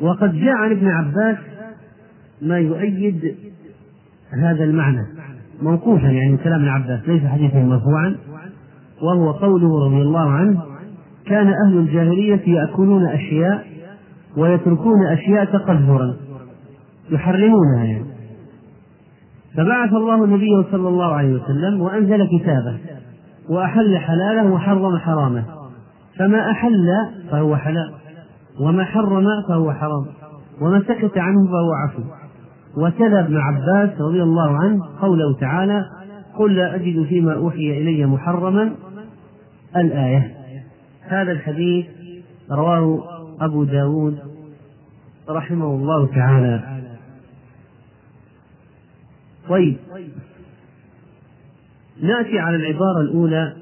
Speaker 1: وقد جاء عن ابن عباس ما يؤيد هذا المعنى. موقوفا يعني كلام ابن عباس ليس حديثا مرفوعا. وهو قوله رضي الله عنه كان أهل الجاهلية يأكلون أشياء ويتركون أشياء تقذرا يحرمونها يعني. فبعث الله النبي صلى الله عليه وسلم وأنزل كتابه وأحل حلاله وحرم حرامه. فما أحل فهو حلال وما حرم فهو حرام وما سكت عنه فهو عفو. وتلا ابن عباس رضي الله عنه قوله تعالى قل لا أجد فيما أوحي إلي محرما الآية. هذا الحديث رواه أبو داود رحمه الله تعالى. طيب. نأتي على العبارة الأولى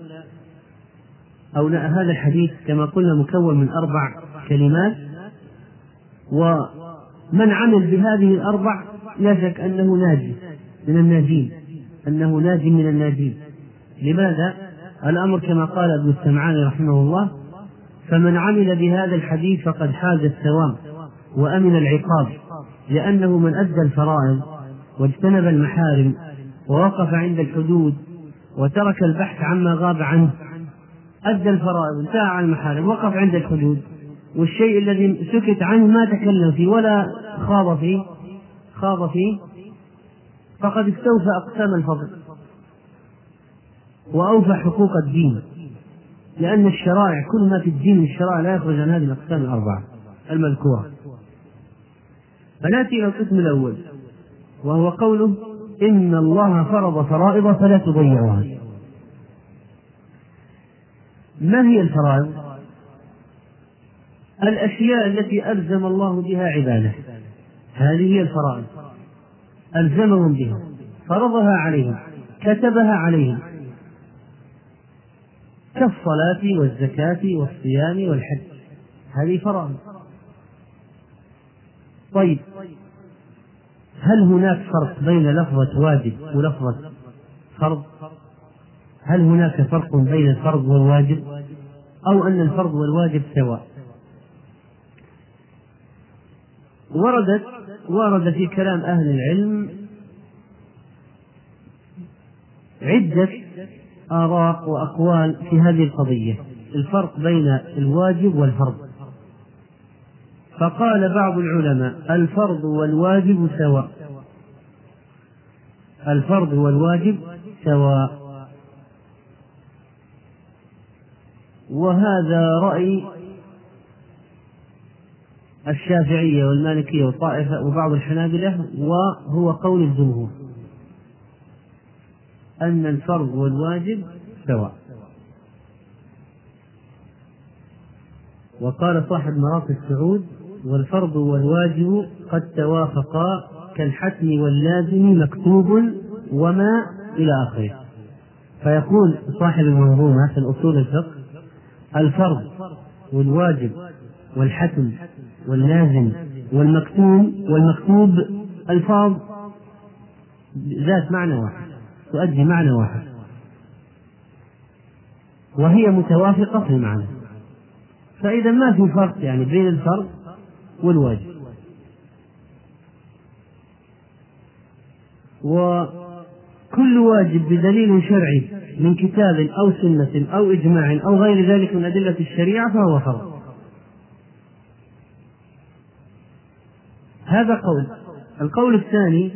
Speaker 1: أو هذا الحديث كما قلنا مكون من أربع كلمات. ومن عمل بهذه الأربع لا شك أنه ناجي من الناجين أنه ناجي من الناجين. لماذا؟ الأمر كما قال ابن السمعاني رحمه الله فمن عمل بهذا الحديث فقد حاز الثواب وأمن العقاب لأنه من أدى الفرائض. واجتنب المحارم ووقف عند الحدود وترك البحث عما غاب عنه. أدى الفرائض انتهى عن المحارم وقف عند الحدود. والشيء الذي سكت عنه ما تكلم فيه ولا خاض فيه خاض فيه. فقد استوفى أقسام الفضل وأوفى حقوق الدين لأن الشرائع كل ما في الدين من الشرائع لا يخرج عن هذه الأقسام الأربعة المذكورة. فنأتي إلى القسم الأول. وهو قوله إن الله فرض فرائض فلا تضيعوها ما هي الفرائض؟ الأشياء التي ألزم الله بها عباده. هذه هي الفرائض. ألزمهم بها. فرضها عليهم. كتبها عليهم. كالصلاة والزكاة والصيام والحج. هذه فرائض. طيب. هل هناك فرق بين لفظة واجب ولفظة فرض؟ هل هناك فرق بين الفرض والواجب؟ أو أن الفرض والواجب سواء؟ وردت ورد في كلام أهل العلم عدة آراء وأقوال في هذه القضية الفرق بين الواجب والفرض فقال بعض العلماء الفرض والواجب سواء. الفرض والواجب سواء. وهذا رأي الشافعية والمالكية والطائفة وبعض الحنابلة وهو قول الجمهور. أن الفرض والواجب سواء. وقال صاحب مراقي السعود والفرض والواجب قد توافقا كالحتم واللازم مكتوب وما إلى آخره. فيقول صاحب المنظومة في الأصول الفقه الفرض والواجب والحتم واللازم والمكتوم والمكتوب ألفاظ ذات معنى واحد تؤدي معنى واحد. وهي متوافقة في المعنى. فإذا ما في فرق يعني بين الفرض والواجب. وكل واجب بدليل شرعي من كتاب أو سنة أو إجماع أو غير ذلك من أدلة الشريعة فهو فرض هذا قول. القول الثاني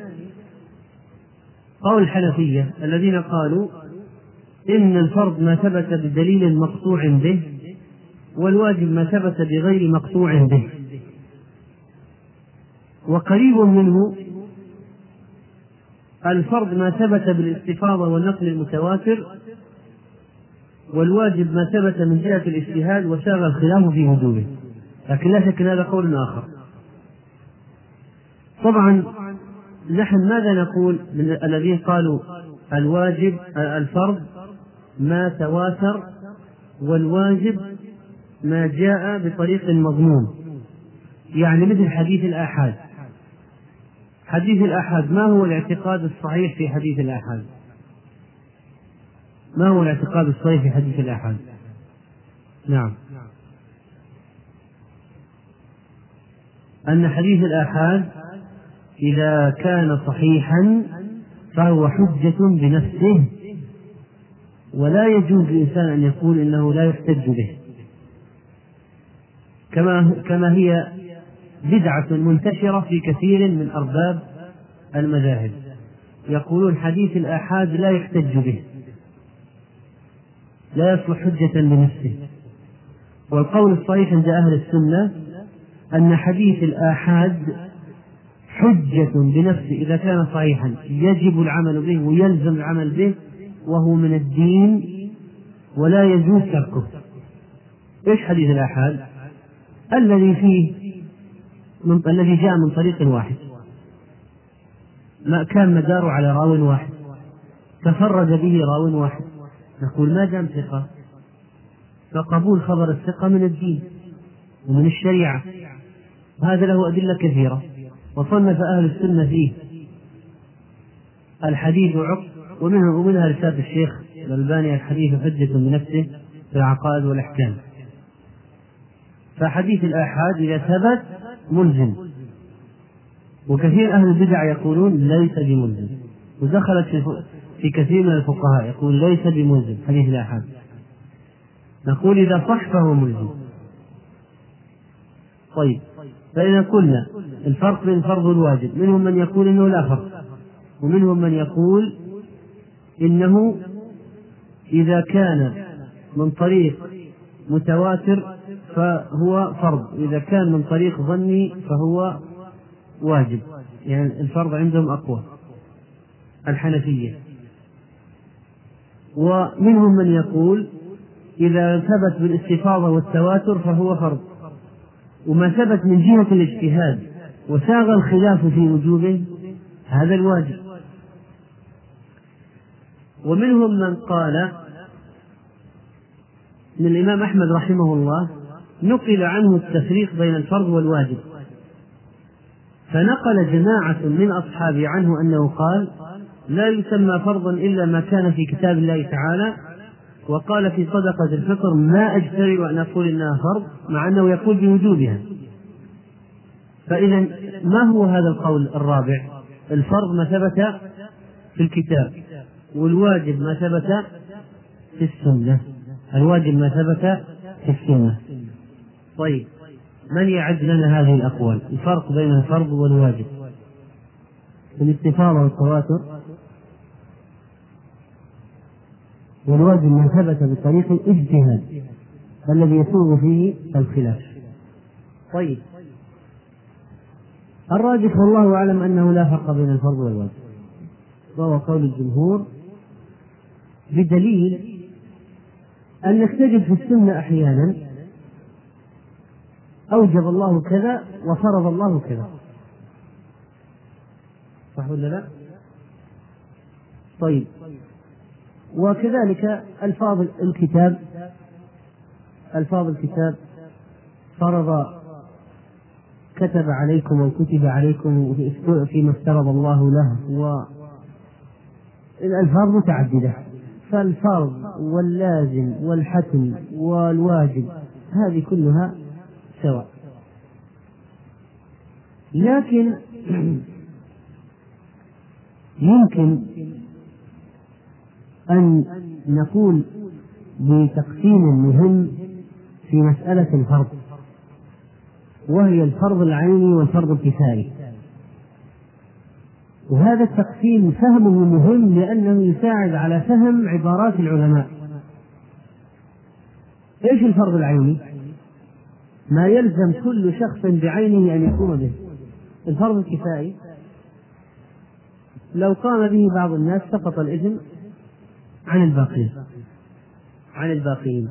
Speaker 1: قول الحنفية الذين قالوا إن الفرض ما ثبت بدليل مقطوع به والواجب ما ثبت بغير مقطوع به. وقريب منه الفرض ما ثبت بالاستفاضة والنقل المتواتر والواجب ما ثبت من جهة الاجتهاد وساغ الخلاف في وجوبه لكن لا شك هذا قول آخر. طبعا نحن ماذا نقول من الذين قالوا الواجب الفرض ما تواتر والواجب ما جاء بطريق مضمون؟ يعني مثل حديث الآحاد. حديث الآحاد ما هو الاعتقاد الصحيح في حديث الآحاد؟ ما هو الاعتقاد الصحيح في حديث الآحاد؟ نعم. أن حديث الآحاد إذا كان صحيحا فهو حجة بنفسه ولا يجوز للإنسان أن يقول إنه لا يحتج به. كما كما هي بدعة منتشرة في كثير من أرباب المذاهب. يقولون حديث الآحاد لا يحتج به لا يصلح حجة بنفسه والقول الصحيح عند أهل السنة أن حديث الآحاد حجة بنفسه إذا كان صحيحا يجب العمل به ويلزم العمل به وهو من الدين ولا يجوز تركه. إيش حديث الآحاد؟ الذي فيه من الذي جاء من طريق واحد. ما كان مداره على راو واحد. تفرد به راو واحد. نقول ما دام ثقة. فقبول خبر الثقة من الدين ومن الشريعة. هذا له أدلة كثيرة. وصنف أهل السنة فيه الحديث عق ومنها ومنها رسالة الشيخ الألباني الحديث حجة بنفسه في العقائد والأحكام. فحديث الآحاد إذا ثبت ملزم. وكثير أهل البدع يقولون ليس بملزم. ودخلت في, في كثير من الفقهاء يقول ليس بملزم. حديث الآحاد نقول إذا صح فهو ملزم. طيب. فإذا قلنا الفرق بين الفرض والواجب منهم من يقول إنه لا فرق ومنهم من يقول إنه إذا كان من طريق متواتر فهو فرض. إذا كان من طريق ظني فهو واجب. يعني الفرض عندهم أقوى. الحنفية. ومنهم من يقول إذا ثبت بالإستفاضة والتواتر فهو فرض. وما ثبت من جهة الاجتهاد وساغ الخلاف في وجوبه هذا الواجب. ومنهم من قال من الإمام أحمد رحمه الله نقل عنه التفريق بين الفرض والواجب. فنقل جماعة من أصحابه عنه أنه قال لا يسمى فرضا إلا ما كان في كتاب الله تعالى وقال في صدقة الفطر ما أجترئ أن أقول إنها فرض مع أنه يقول بوجوبها. فإذا ما هو هذا القول الرابع؟ الفرض ما ثبت في الكتاب والواجب ما ثبت في السنة. الواجب ما ثبت في السنة. طيب من يعد لنا هذه الأقوال؟ الفرق بين الفرض والواجب. في الاستفاضة والتواتر. والواجب ما ثبت بطريق الاجتهاد الذي يسوغ فيه الخلاف. طيب. الراجح والله أعلم أنه لا فرق بين الفرض والواجب. وهو قول الجمهور بدليل أنك تجد في السنة أحيانا أوجب الله كذا وفرض الله كذا. صح ولا لا؟ طيب. وكذلك ألفاظ الكتاب ألفاظ الكتاب فرض كتب عليكم أو كتب عليكم فيما افترض الله له و الألفاظ متعددة. فالفرض واللازم والحتم والواجب هذه كلها سواء. لكن يمكن أن نقول بتقسيم مهم في مسألة الفرض وهي الفرض العيني والفرض الكفائي. وهذا التقسيم فهمه مهم لأنه يساعد على فهم عبارات العلماء. إيش الفرض العيني؟ ما يلزم كل شخص بعينه أن يقوم به. الفرض الكفائي. لو قام به بعض الناس سقط الإثم عن الباقين. عن الباقين.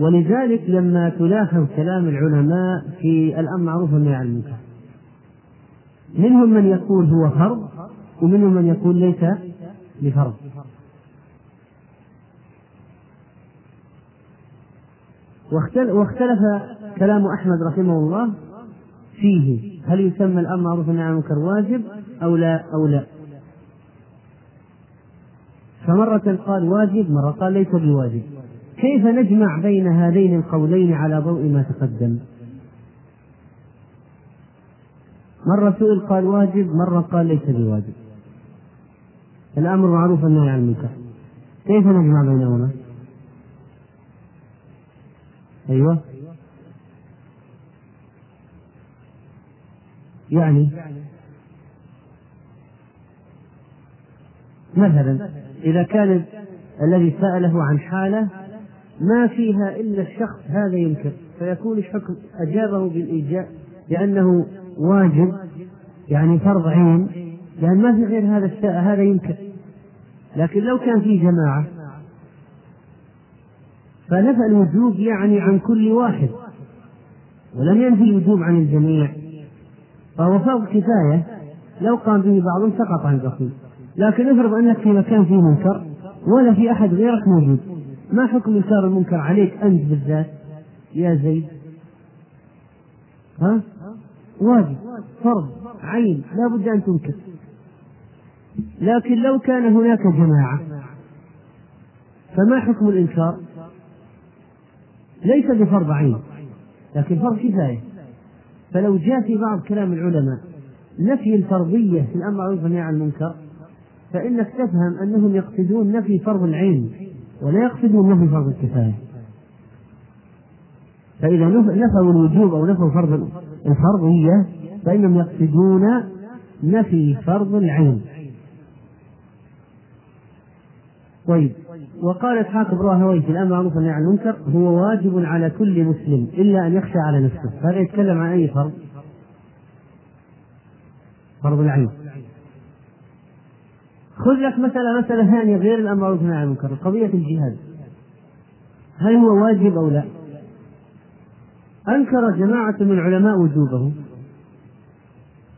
Speaker 1: ولذلك لما تلاحظ كلام العلماء في الأمر معروف والنهي عن المنكر. منهم من يقول هو فرض ومنهم من يقول ليس بفرض. واختلف كلام أحمد رحمه الله فيه. هل يسمى الأمر معروف والنهي عن المنكر واجب أو لا أو لا؟ فمرة قال واجب مرة قال ليس بواجب. كيف نجمع بين هذين القولين على ضوء ما تقدم؟ مرة سئل قال واجب مرة قال ليس بواجب. الأمر معروف النهي عن المنكر. كيف نجمع بينهما؟ أيوه. يعني مثلا إذا كان الذي سأله عن حالة ما فيها إلا الشخص هذا ينكر. فيكون الحكم أجابه بالإيجاب لأنه واجب يعني فرض عين لأن ما في غير هذا الشيء هذا ينكر. لكن لو كان في جماعة فنفى الوجوب يعني عن كل واحد ولم ينفي الوجوب عن الجميع. فهو فرض كفاية لو قام به بعض سقط عن البقية لكن افرض أنك في مكان فيه منكر ولا في أحد غيرك موجود ما حكم إنكار المنكر عليك أنت بالذات؟ يا زيد. ها؟ واجب فرض عين لا بد أن تنكر. لكن لو كان هناك جماعة فما حكم الإنكار؟ ليس بفرض عين لكن فرض كفاية. فلو جاء في بعض كلام العلماء نفي الفرضية في الأمر بالمعروف والنهي عن المنكر فإنك تفهم أنهم يقصدون نفي فرض العين ولا يقصدون نفي فرض الكفاية. فإذا نفوا الوجوب أو نفوا فرض الفرضية فإنهم يقصدون نفي فرض العين. طيب. وقال إسحاق بن راهويه في الأمر معروف والنهي عن المنكر هو واجب على كل مسلم إلا أن يخشى على نفسه. هذا يتكلم عن أي فرض؟ فرض العين خذ لك مسألة مسألة ثانية غير الأمر معروف والنهي عن المنكر قضية الجهاد. هل هو واجب أو لا؟ أنكر جماعة من العلماء وجوبه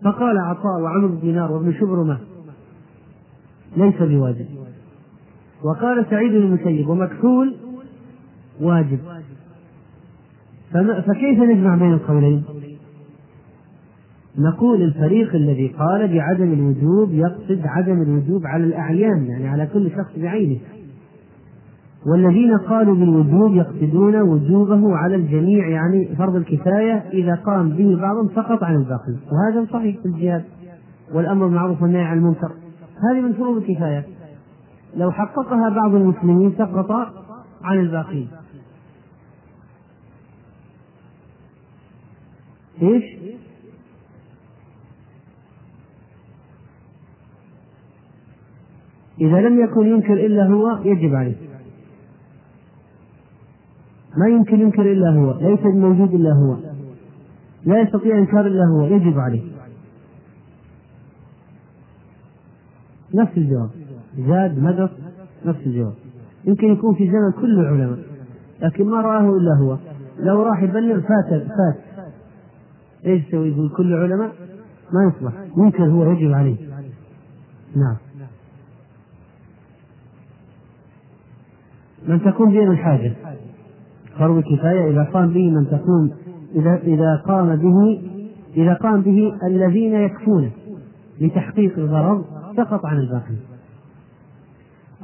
Speaker 1: فقال عطاء وعمرو بن دينار وابن شبرمة ليس بواجب. وقال سعيد بن المسيب ومكحول واجب. فكيف نجمع بين القولين؟ نقول الفريق الذي قال بعدم الوجوب يقصد عدم الوجوب على الأعيان يعني على كل شخص بعينه. والذين قالوا بالوجوب يقصدون وجوبه على الجميع يعني فرض الكفاية إذا قام به بعضهم سقط عن الباقي. وهذا صحيح في الجهاد والأمر بالمعروف والنهي عن المنكر. هذه من فروض الكفاية. لو حققها بعض المسلمين سقط عن الباقين. إيش؟ إذا لم يكن ينكر إلا هو يجب عليه. ما يمكن ينكر إلا هو ليس موجود إلا هو. لا يستطيع إنكار إلا هو يجب عليه. نفس الجواب. زاد نقص نفس الجواب. يمكن يكون في زمن كل العلماء لكن ما رآه إلا هو. لو راح يبلغ فات فات. إيش يسوي؟ يقول كل العلماء ما يصلح. ينكر هو يجب عليه. نعم. من تكون بين الحاجة. فرض كفاية إذا قام به من تكون إذا إذا قام به إذا قام به الذين يكفون لتحقيق الغرض سقط عن الباقي.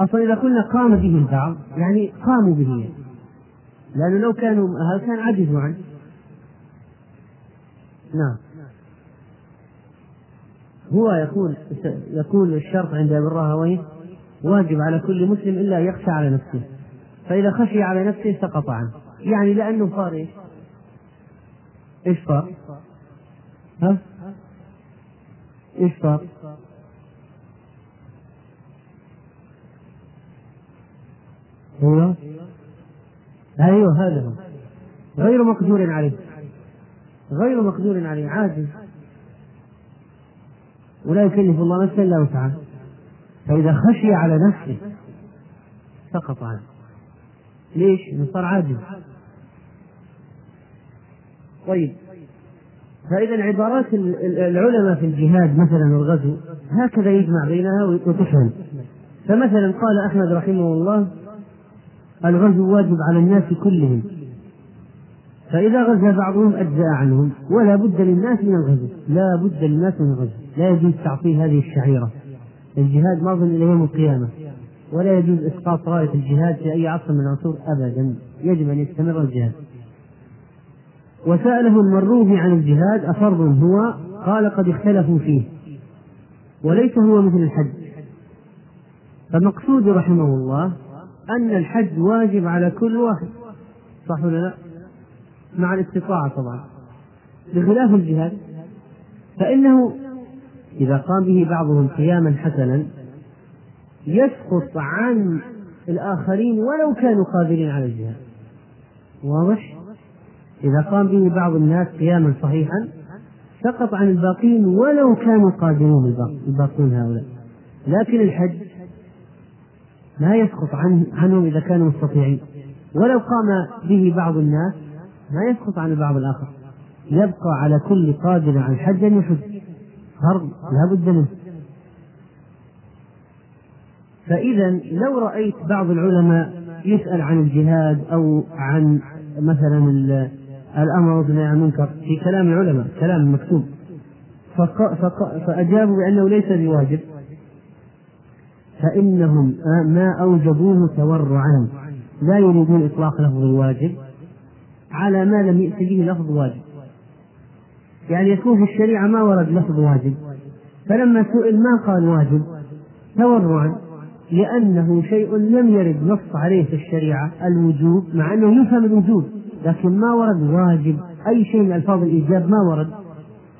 Speaker 1: أصلا إذا قلنا قام به البعض يعني قاموا به لأنه لو كانوا هل كان عجزوا عنه نعم هو يقول يقول الشرط عند ابن راهويه واجب على كل مسلم إلا يخشى على نفسه فإذا خشي على نفسه سقط عنه يعني لأنه صار إيش؟ إيش صار؟ ها؟ إيش صار؟ أيوه. أيوه هذا هو. غير مقدور عليه. غير مقدور عليه عاجز ولا يكلف الله نفسا إلا وسعها. فإذا خشي على نفسه سقط عنه. ليش؟ إنه صار عاجز طيب. فإذا عبارات العلماء في الجهاد مثلا والغزو هكذا يجمع بينها وتفهم. فمثلا قال أحمد رحمه الله الغزو واجب على الناس كلهم. فإذا غزا بعضهم أجزأ عنهم ولا بد للناس من الغزو. لا بد للناس من الغزو. لا يجوز تعطيل هذه الشعيرة. الجهاد ماض إلى يوم القيامة. ولا يجوز إسقاط راية الجهاد في أي عصر من العصور أبدا. يجب أن يستمر الجهاد. وسأله المروه عن الجهاد أفرض هو قال قد اختلفوا فيه. وليس هو مثل الحج. فمقصود رحمه الله أن الحج واجب على كل واحد صح ولا لا؟ مع الاستطاعة طبعا بخلاف الجهاد فإنه إذا قام به بعضهم قياما حسنا يسقط عن الآخرين ولو كانوا قادرين على الجهاد واضح؟ إذا قام به بعض الناس قياما صحيحا سقط عن الباقين ولو كانوا قادرون الباقون هؤلاء لكن الحج لا يسقط عن عنهم إذا كانوا مستطيعين. ولو قام به بعض الناس ما يسقط عن البعض الآخر. يبقى على كل قادر عن الحج أن يحج. فرض لا بد منه. فإذا لو رأيت بعض العلماء يسأل عن الجهاد أو عن مثلا الأمر والنهي عن المنكر في كلام العلماء كلام مكتوب. فأجابوا بأنه ليس بواجب. فإنهم ما أوجبوه تورعا. لا يريدون إطلاق لفظ الواجب على ما لم يأت به لفظ واجب. يعني يكون في الشريعة ما ورد لفظ واجب. فلما سئل ما قال واجب؟ تورعا لأنه شيء لم يرد نص عليه في الشريعة الوجوب مع أنه يفهم الوجوب لكن ما ورد واجب. أي شيء من ألفاظ الإيجاب ما ورد.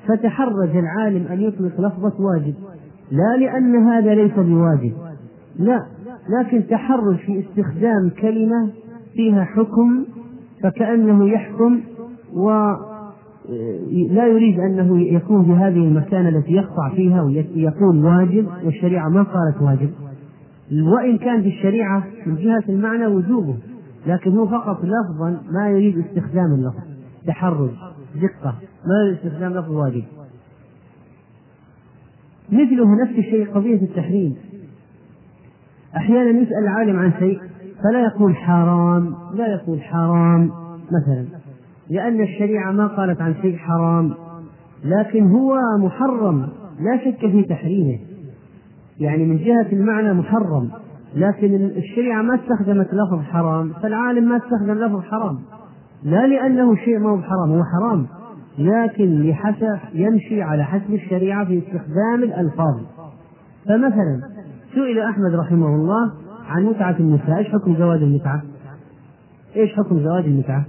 Speaker 1: فتحرج العالم أن يطلق لفظة واجب. لا لأن هذا ليس بواجب. لا لكن تحرج في استخدام كلمة فيها حكم فكأنه يحكم و لا يريد أنه يكون في هذه المكانة التي يقطع فيها ويقول واجب والشريعة ما قالت واجب. وإن كان في الشريعة من جهة المعنى وجوبه لكن هو فقط لفظا ما يريد استخدام اللفظ. تحرج دقة ما يريد استخدام لفظ واجب. مثله نفس الشيء قضية التحريم. أحيانا يسأل العالم عن شيء فلا يقول حرام لا يقول حرام. مثلا لأن الشريعة ما قالت عن شيء حرام لكن هو محرم لا شك في تحريمه. يعني من جهة المعنى محرم لكن الشريعة ما استخدمت لفظ حرام فالعالم ما استخدم لفظ حرام. لا لأنه شيء ما هو حرام هو حرام لكن لحسب يمشي على حسب الشريعة في استخدام الألفاظ. فمثلا سئل أحمد رحمه الله عن متعة النساء إيش حكم زواج المتعة؟ إيش حكم زواج المتعة؟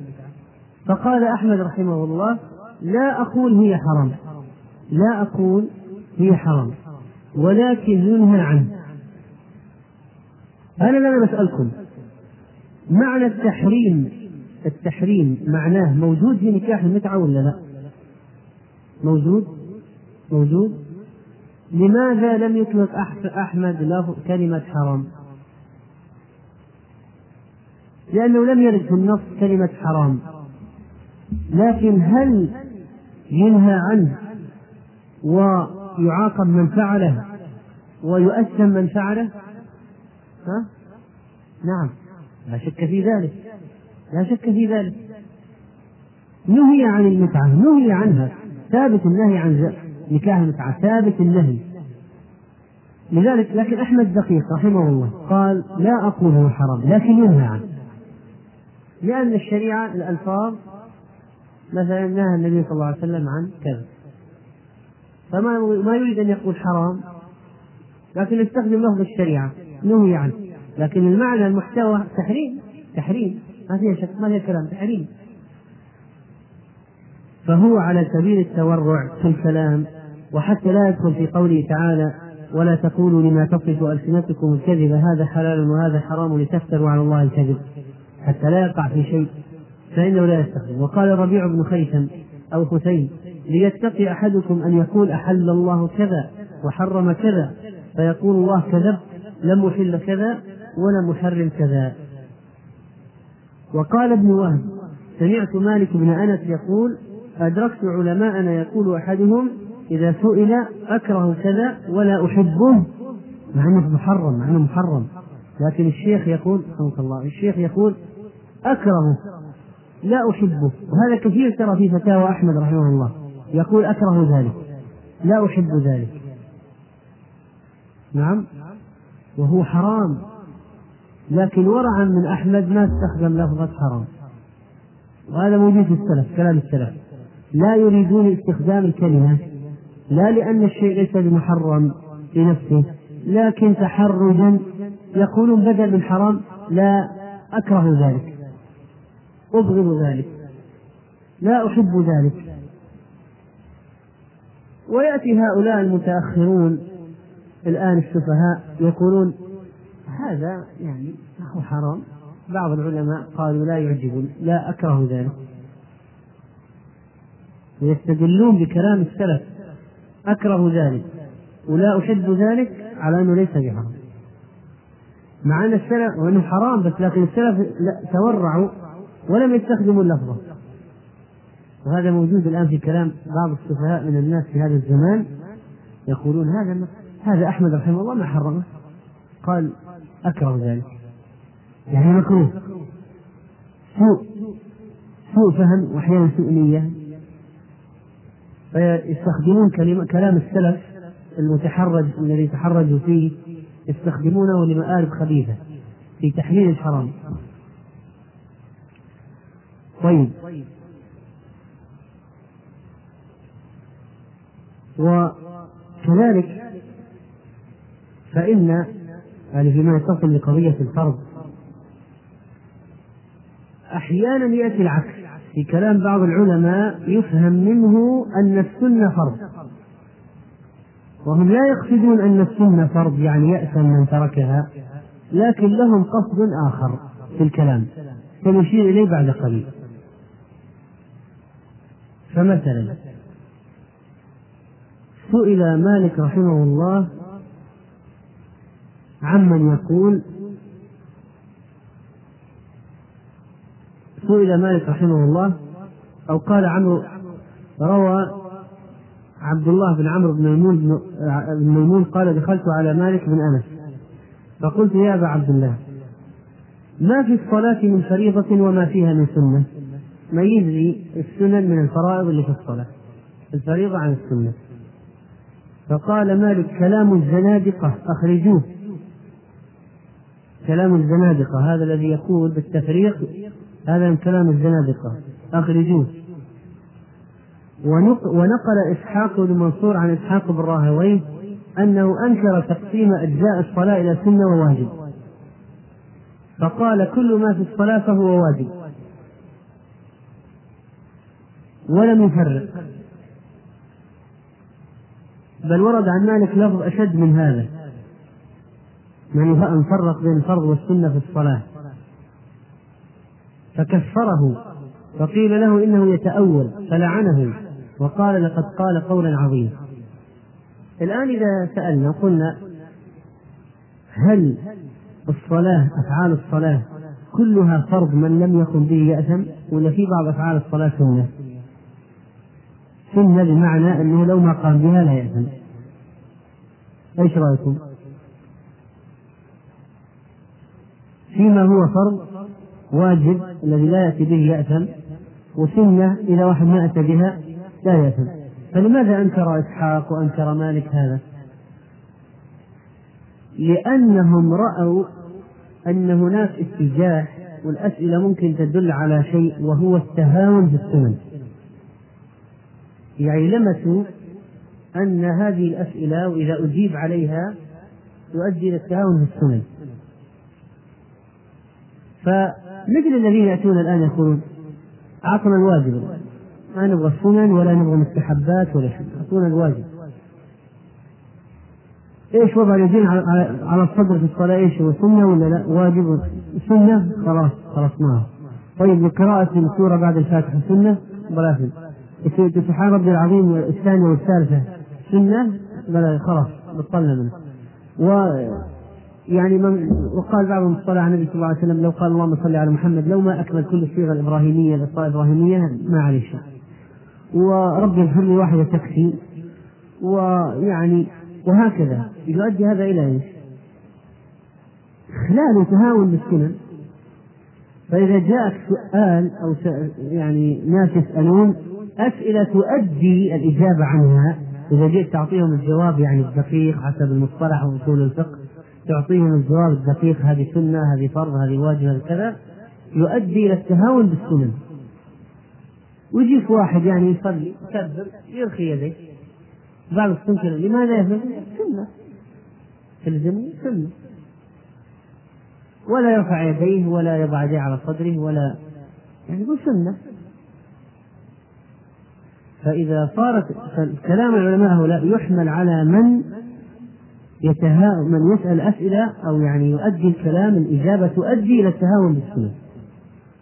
Speaker 1: فقال أحمد رحمه الله لا أقول هي حرام لا أقول هي حرام ولكن ينهى عنه أنا لما بسألكم معنى التحريم التحريم معناه موجود في نكاح المتعة ولا لا؟ موجود؟ موجود؟ لماذا لم يطلق أحمد له كلمة حرام؟ لأنه لم يرد في النص كلمة حرام. لكن هل ينهى عنه ويعاقب من فعله ويؤثم من فعله؟ ها؟ نعم. لا شك في ذلك. لا شك في ذلك. نهي عن المتعة نهي عنها. ثابت النهي عن نكاح المتعة ثابت النهي. لذلك لكن أحمد دقيق رحمه الله قال لا أقول هو حرام لكن ينهى عنه. لأن الشريعة الألفاظ مثلا نهى النبي صلى الله عليه وسلم عن كذا. فما ما يريد أن يقول حرام لكن يستخدم لفظ الشريعة نهي عنه. لكن المعنى المحتوى تحريم تحريم. ما فيها شك ما فيها كلام تحريم. فهو على سبيل التورع في الكلام وحتى لا يدخل في قوله تعالى ولا تقولوا لما تصف ألسنتكم الكذب هذا حلال وهذا حرام لتفتروا على الله الكذب. حتى لا يقع في شيء فإنه لا يستخدم. وقال الربيع بن خيثم أو حسين ليتقي أحدكم أن يقول أحل الله كذا وحرم كذا فيقول الله كذب لم أحل كذا ولم أحرم كذا. وقال ابن وهب سمعت مالك بن أنس يقول أدركت علماءنا يقول أحدهم إذا سئل أكره كذا ولا أحبه مع أنه محرم مع أنه محرم. لكن الشيخ يقول رحمه الله الشيخ يقول أكره لا أحبه. وهذا كثير ترى في فتاوى أحمد رحمه الله. يقول أكره ذلك لا أحب ذلك. نعم وهو حرام. لكن ورعا من أحمد ما استخدم لفظة حرام. وهذا موجود في السلف كلام السلف. لا يريدون استخدام الكلمة. لا لأن الشيء ليس بمحرم في نفسه لكن تحرجا يقولون بدل من حرام لا أكره ذلك أبغض ذلك لا أحب ذلك. ويأتي هؤلاء المتأخرون الآن السفهاء يقولون هذا يعني هو حرام. بعض العلماء قالوا لا يعجبني لا أكره ذلك. ويستدلون بكلام السلف. أكره ذلك. ولا أحب ذلك على أنه ليس بحرام. مع أن السلف وأنه حرام بس لكن السلف تورعوا ولم يستخدموا اللفظة وهذا موجود الآن في كلام بعض السفهاء من الناس في هذا الزمان. يقولون هذا هذا أحمد رحمه الله ما حرمه. قال أكره ذلك. يعني مكروه. سوء سوء فهم وأحيانا سوء نية. فيستخدمون كلام السلف المتحرج الذي تحرجوا فيه يستخدمونه لمآرب خبيثة في تحليل الحرام. طيب. وكذلك فإن يعني فيما يتصل بقضية الفرض أحيانا يأتي العكس. في كلام بعض العلماء يفهم منه أن السنة فرض. وهم لا يقصدون أن السنة فرض يعني يأثم من تركها لكن لهم قصد آخر في الكلام. سنشير إليه بعد قليل. فمثلا سئل مالك رحمه الله عمن يقول سئل مالك رحمه الله أو قال عمرو روى عبد الله بن عمرو بن ميمون بن ميمون قال دخلت على مالك بن أنس فقلت يا أبا عبد الله ما في الصلاة من فريضة وما فيها من سنة؟ ميز لي السنن من الفرائض اللي في الصلاة؟ الفريضة عن السنة. فقال مالك كلام الزنادقة أخرجوه. كلام الزنادقة هذا الذي يقول بالتفريق هذا من كلام الزنادقة. أخرجوه ونقل إسحاق بن منصور عن إسحاق بن راهويه أنه أنكر تقسيم أجزاء الصلاة إلى سنة وواجب. فقال كل ما في الصلاة فهو واجب. ولم يفرق. بل ورد عن مالك لفظ أشد من هذا. من فرق بين الفرض والسنة في الصلاة. فكفره فقيل له إنه يتأول فلعنه وقال لقد قال قولا عظيما الآن إذا سألنا قلنا هل الصلاة أفعال الصلاة كلها فرض من لم يقم به يأثم ولا في بعض أفعال الصلاة سنة؟ سنة بمعنى أنه لو ما قام بها لا يأثم إيش رأيكم؟ فيما هو فرض واجب الذي لا يأتي به يأثم وسنه إذا واحد ما أتى بها لا يأثم. فلماذا انكر إسحاق وأنكر مالك هذا؟ لأنهم رأوا أن هناك اتجاه والأسئلة ممكن تدل على شيء وهو التهاون في السنن يعني لمسوا أن هذه الأسئلة وإذا أجيب عليها تؤدي إلى التهاون في السنن فمثل الذين يأتون الآن يقولون أعطنا الواجب. ما نبغى السنن ولا نبغى المستحبات ولا شيء. أعطونا الواجب. إيش وضع اليدين على الصدر في الصلاة؟ إيش هو سنة ولا لا؟ واجب. سنة؟ خلاص خلصناها. طيب وقراءة السورة بعد الفاتحة سنة؟ ولا سبحان ربي العظيم الثانية والثالثة سنة؟ بلا خلاص بطلنا منه و يعني من وقال بعضهم الصلاة على النبي صلى الله عليه وسلم لو قال اللهم صل على محمد لو ما أكمل كل الصيغة الإبراهيمية للصلاة الإبراهيمية ما عليه شيء. وربي ارحمني واحدة تكفي ويعني وهكذا. يؤدي هذا إلى إيش؟ إخلال تهاون بالسنن. فإذا جاءك سؤال أو يعني ناس يسألون أسئلة تؤدي الإجابة عنها. إذا جئت تعطيهم الجواب يعني الدقيق حسب المصطلح وأصول الفقه. تعطيهم الجواب الدقيق هذه سنة هذه فرض هذه واجب هذه كذا يؤدي إلى التهاون بالسنن. ويجيك واحد يعني يصلي يكبر يرخي يديه. بعض السنة لماذا يفعل؟ سنة. تلزمني سنة. ولا يرفع يديه ولا يضع يديه على صدره ولا يعني يقول سنة. فإذا صارت كلام العلماء هؤلاء يحمل على من يتها من يسأل أسئلة أو يعني يؤدي الكلام الإجابة تؤدي إلى التهاون بالسنة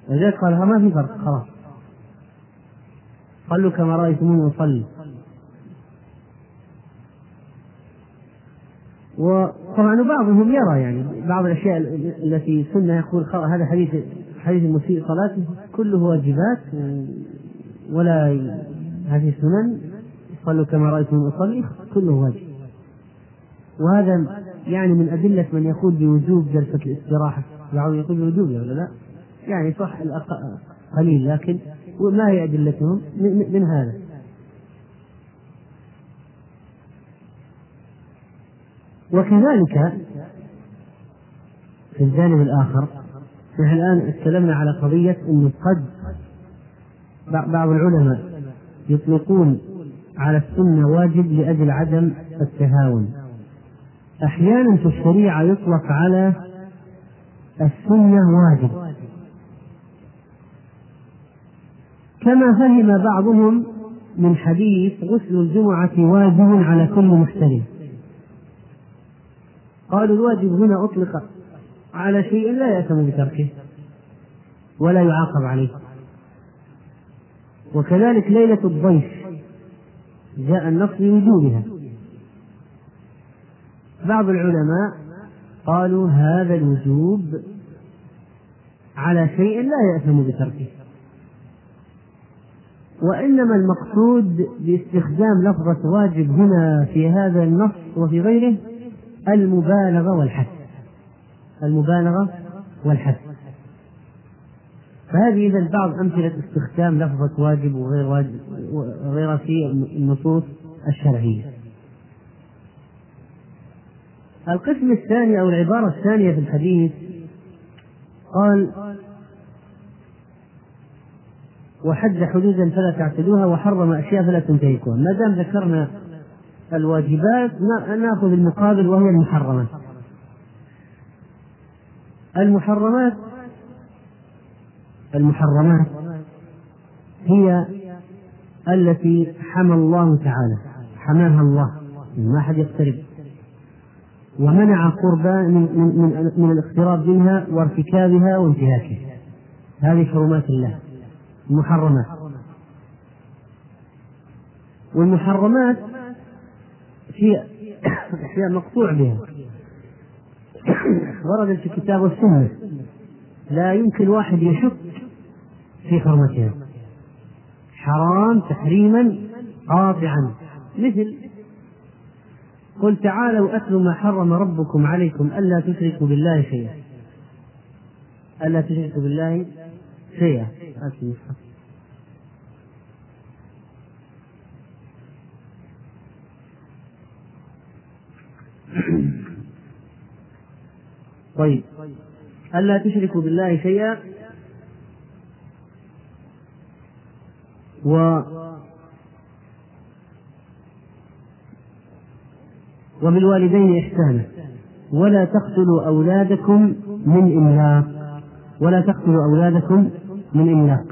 Speaker 1: لذلك قال ما في فرق خلاص. صلوا كما رأيتموني أصلي وطبعا بعضهم يرى يعني بعض الأشياء التي سنة يقول هذا حديث حديث المسيء صلاته كله واجبات ولا هذه السنن صلوا كما رأيتم أصلي كله واجب. وهذا يعني من أدلة من يقول بوجوب جلسة الاستراحة. بعضهم يقول بوجوب ولا لا. يعني صح قليل لكن ما هي أدلتهم من هذا؟ وكذلك في الجانب الآخر نحن الآن تكلمنا على قضية أنه قد بعض العلماء يطلقون على السنة واجب لأجل عدم التهاون. أحيانا في الشريعة يطلق على السنة واجب. كما فهم بعضهم من حديث غسل الجمعة واجب على كل محترم. قالوا الواجب هنا أطلق على شيء لا يأثم بتركه ولا يعاقب عليه. وكذلك ليلة الضيف جاء النص بوجوبها بعض العلماء قالوا هذا الوجوب على شيء لا يأثم بتركه. وإنما المقصود باستخدام لفظة واجب هنا في هذا النص وفي غيره المبالغة والحث. المبالغة والحث. فهذه إذا بعض أمثلة استخدام لفظة واجب وغير واجب وغيرها في النصوص الشرعية. القسم الثاني أو العبارة الثانية في الحديث قال وحد حدودا فلا تعتدوها وحرم أشياء فلا تنتهكوها. ما دام ذكرنا الواجبات نأخذ المقابل وهي المحرمات المحرمات المحرمات هي التي حمى الله تعالى حماها الله. ما أحد يقترب. ومنع قربا من, من, من, من الاقتراب منها وارتكابها وانتهاكها. هذه حرمات الله. المحرمات. والمحرمات في أشياء مقطوع بها. وردت في الكتاب والسنة. لا يمكن واحد يشك في حرمتها. حرام تحريما قاطعا. مثل قل تعالوا أتلوا ما حرم ربكم عليكم ألا تشركوا بالله شيئا. ألا تشركوا بالله شيئا. طيب. ألا تشركوا بالله شيئا. و وبالوالدين إحسانا. ولا تقتلوا أولادكم من إملاق. ولا تقتلوا أولادكم من إملاق.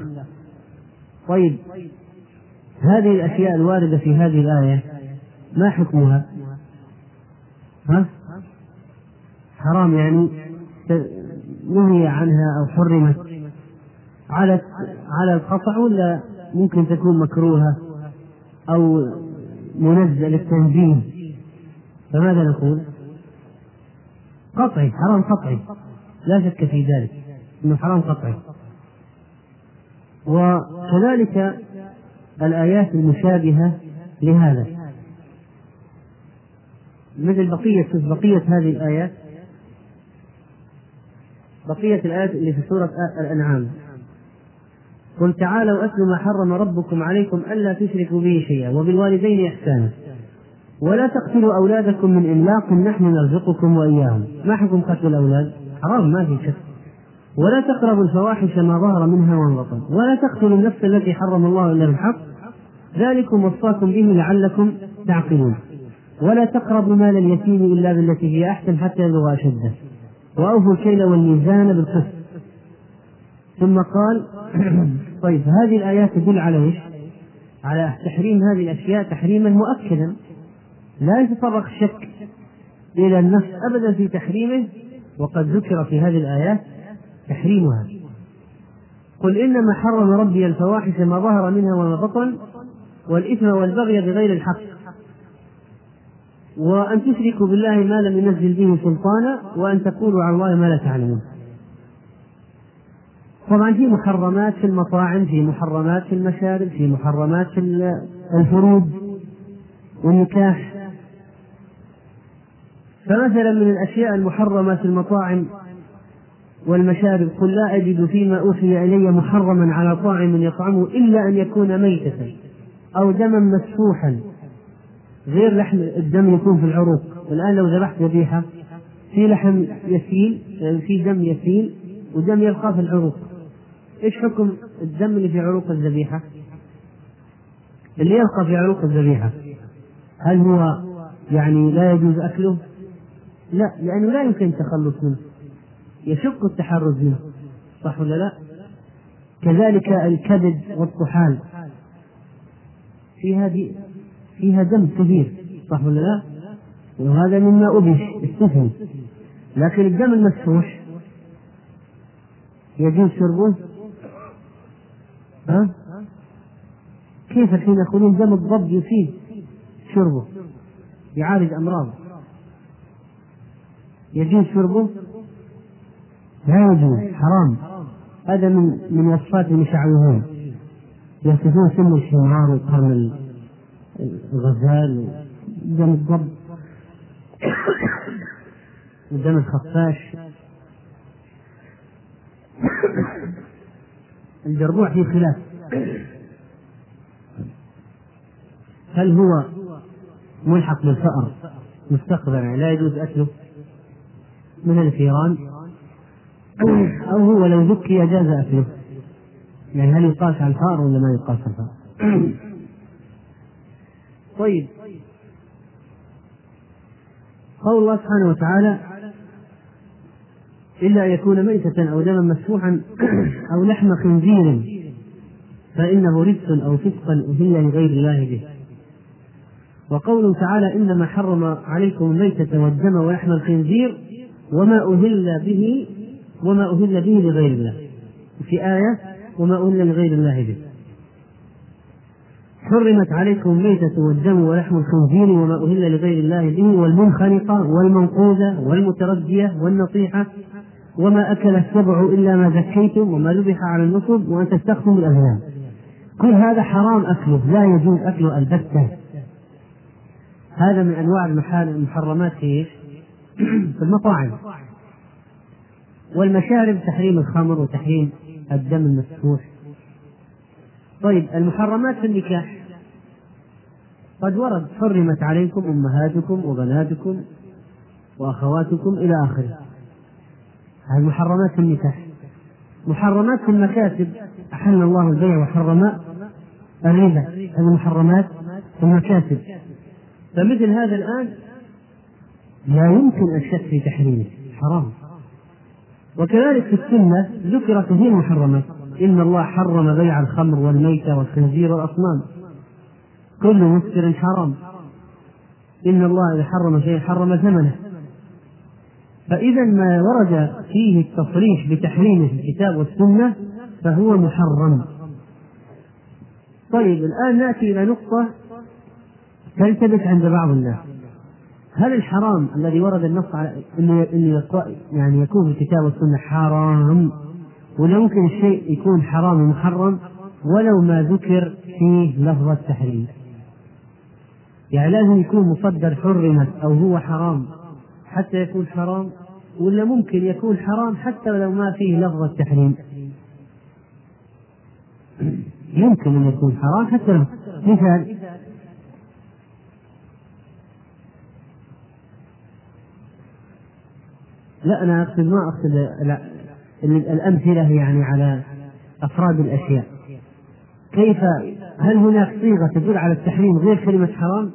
Speaker 1: طيب هذه الأشياء الواردة في هذه الآية ما حكمها؟ ها؟ حرام يعني نهي عنها أو حرمت. على على القطع ولا ممكن تكون مكروهة أو منزل للتنزيه؟ فماذا نقول؟ قطعي حرام قطعي. لا شك في ذلك إنه حرام قطعي. وكذلك الآيات المشابهة لهذا. مثل بقية بقية هذه الآيات. بقية الآيات اللي في سورة الأنعام. قل تعالوا أتلوا ما حرم ربكم عليكم ألا تشركوا به شيئا وبالوالدين إحسانا. ولا تقتلوا أولادكم من إملاق نحن نرزقكم وإياهم. ما حكم قتل الأولاد؟ حرام ما في شك. ولا تقربوا الفواحش ما ظهر منها وما بطن ولا تقتلوا النفس التي حرم الله إلا بالحق. ذلكم وصاكم به لعلكم تعقلون. ولا تقربوا مال اليتيم إلا بالتي هي أحسن حتى يبلغ أشده. وأوفوا الكيل والميزان بالقسط. ثم قال طيب هذه الآيات تدل على إيش؟ على تحريم هذه الأشياء تحريما مؤكدا. لا يتطرق الشك إلى النفس أبدا في تحريمه وقد ذكر في هذه الآيات تحريمها. قل إنما حرم ربي الفواحش ما ظهر منها وما بطن والإثم والبغي بغير الحق. وأن تشركوا بالله ما لم ينزل به سلطانا وأن تقولوا على الله ما لا تعلمون. طبعا في محرمات في المطاعم في محرمات في المشارب في محرمات في الفروج والنكاح. فمثلا من الأشياء المحرمة في المطاعم والمشارب قل لا أجد فيما أوحي إلي محرما على طاعم يطعمه إلا أن يكون ميتة أو دما مسفوحا غير لحم الدم يكون في العروق. الآن لو ذبحت ذبيحة في لحم يسيل يعني في دم يسيل ودم يبقى في العروق. إيش حكم الدم اللي في عروق الذبيحة؟ اللي يبقى في عروق الذبيحة هل هو يعني لا يجوز أكله؟ لا لأنه لا يمكن التخلص منه. يشق التحرز منه. صح ولا لا؟ كذلك الكبد والطحال. فيها دي فيها دم كثير صح ولا لا؟ وهذا مما أبش استثني لكن الدم المسفوح يجوز شربه؟ ها؟ كيف الحين يقولون دم الضب يفيد شربه يعالج أمراض يجوز شربه لا يجوز حرام. هذا من من وصفات المشعوذين يصفون سم الحمار وقرن الغزال ودم الضب. ودم الخفاش. الجربوع في خلاف. هل هو ملحق بالفأر؟ مستقبلا. لا يجوز أكله. من الفيران؟ أو هو لو ذكي جاز أكله. يعني هل يقاس على الفأر ولا ما يقاس على الفأر؟ طيب. قول الله سبحانه وتعالى إلا أن يكون ميتة أو دما مسفوحا أو لحم خنزير فإنه رجس أو فسقا أهل لغير الله به. وقوله تعالى إنما حرم عليكم الميتة والدم ولحم الخنزير وما أهل به وما أهل به لغير الله. في آية وما أهل لغير الله به. حرمت عليكم الميتة والدم ولحم الخنزير وما أهل لغير الله به والمنخنقة والمنقوذة والمتردية والنطيحة وما أكل السبع إلا ما زكيتم وما ذبح على النصب وأن تستخدموا الأغنام كل هذا حرام أكله لا يجوز أكله البتة. هذا من أنواع المحرمات في في المطاعم. والمشارب تحريم الخمر وتحريم الدم المسفوح طيب المحرمات في النكاح. قد ورد حرمت عليكم أمهاتكم وبناتكم وأخواتكم إلى آخره. هذه محرمات في النكاح. محرمات في المكاسب أحل الله البيع وحرم الربا. هذه محرمات في المكاسب فمثل هذا الآن لا يمكن الشك في تحريمه. حرام. وكذلك في السنة ذكرت هذه المحرمات إن الله حرم بيع الخمر والميتة والخنزير والأصنام. كل مسكر حرام. إن الله إذا حرم شيء حرم ثمنه. فإذا ما ورد فيه التصريح بتحريمه في الكتاب والسنة فهو محرم. طيب الآن نأتي إلى نقطة تلتبس عند بعض الناس. هل الحرام الذي ورد النص على انه انه يعني يكون في الكتاب والسنة حرام؟ ولا ممكن الشيء يكون حرام ومحرم ولو ما ذكر فيه لفظ التحريم. يعني لازم يكون مصدر حرمت أو هو حرام حتى يكون حرام ولا ممكن يكون حرام حتى لو ما فيه لفظ التحريم. يمكن أن يكون حرام حتى مثال لا أنا أقصد ما أقصد الأمثلة يعني على أفراد الأشياء. كيف هل هناك صيغة تدل على التحريم غير كلمة حرام؟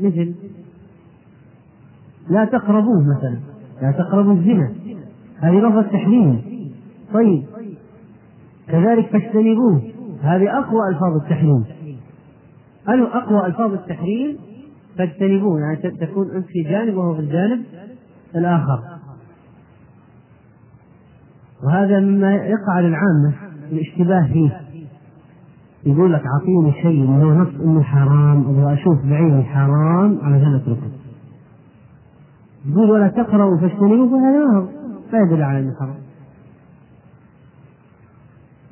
Speaker 1: مثل لا تقربوه مثلا لا تقربوا الزنا هذه لفظة تحريم طيب كذلك فاجتنبوه هذه أقوى ألفاظ التحريم. أقوى ألفاظ التحريم؟ فاجتنبوه يعني تكون أنت في جانب وهو في الجانب الآخر. وهذا مما يقع للعامة الاشتباه فيه. يقول لك أعطيني شيء هو نص إنه حرام أبغى أشوف بعيني حرام علشان اتركه يقول ولا تقرأوا فاجتنبوه هذا ما هو لا يدل على إنه حرام.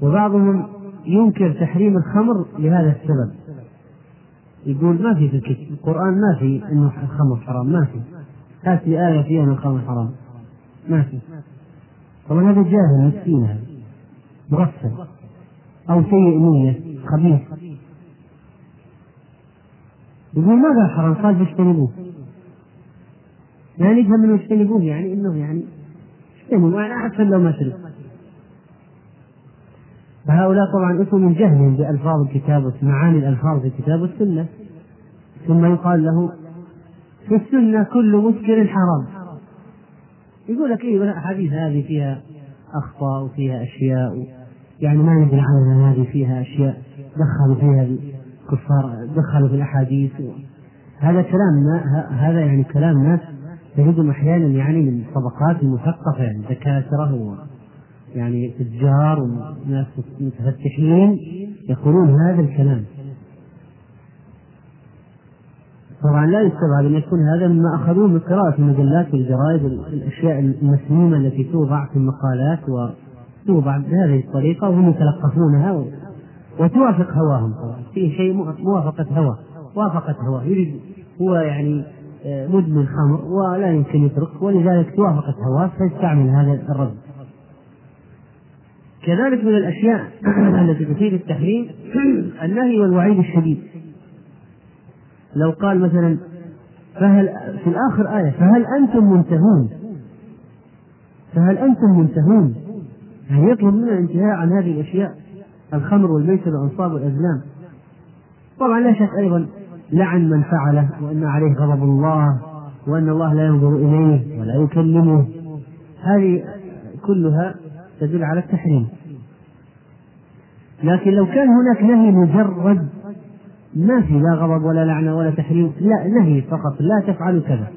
Speaker 1: وبعضهم ينكر تحريم الخمر لهذا السبب. يقول ما في في الكتاب القرآن ما في إنه الخمر حرام ما في. هات آية فيها ان الخمر حرام. ما في. طبعا هذا جاهل مسكين هذا. مرسل أو سيء نية خبيث. يقول ماذا حرام؟ قال فاجتنبوه يعني يفهم إنه اجتنبوه يعني إنه يعني اجتنبوا يعني احسن لو ما شرب فهؤلاء طبعا اسمهم من جهلهم بألفاظ الكتاب معاني الألفاظ في الكتاب والسنة ثم يقال له في السنة كل مسكر حرام. يقول لك إيه الاحاديث هذه فيها أخطاء وفيها أشياء يعني ما ندري عنها هذه فيها أشياء دخلوا فيها الكفار دخلوا في الأحاديث. هذا كلام هذا يعني كلام ناس تجدهم أحيانا يعني من الطبقات المثقفه يعني دكاترة يعني تجار وناس متفتحين يقولون هذا الكلام. طبعا لا يستبعد أن يكون هذا مما أخذوه من قراءة المجلات والجرائد الاشياء المسمومة التي توضع في المقالات وتوضع بهذه الطريقة وهم يتلقفونها وتوافق هواهم طبعا. في شيء موافقة هوى وافقت هواه. يريد هو يعني آه، مدمن خمر ولا يمكن يترك ولذلك توافقت هواه فيستعمل هذا الرد كذلك من الأشياء التي تفيد التحريم النهي والوعيد الشديد. لو قال مثلا فهل في الآخر آية فهل أنتم منتهون؟ فهل أنتم منتهون؟ يعني يطلب منا الانتهاء عن هذه الأشياء؟ الخمر والميسر والأنصاب والأزلام. طبعا لا شك أيضا لعن من فعله وأن عليه غضب الله وأن الله لا ينظر إليه ولا يكلمه. هذه كلها تدل على التحريم. لكن لو كان هناك نهي مجرد ما في لا غضب ولا لعنة ولا تحريم لا نهي فقط لا تفعلوا كذا.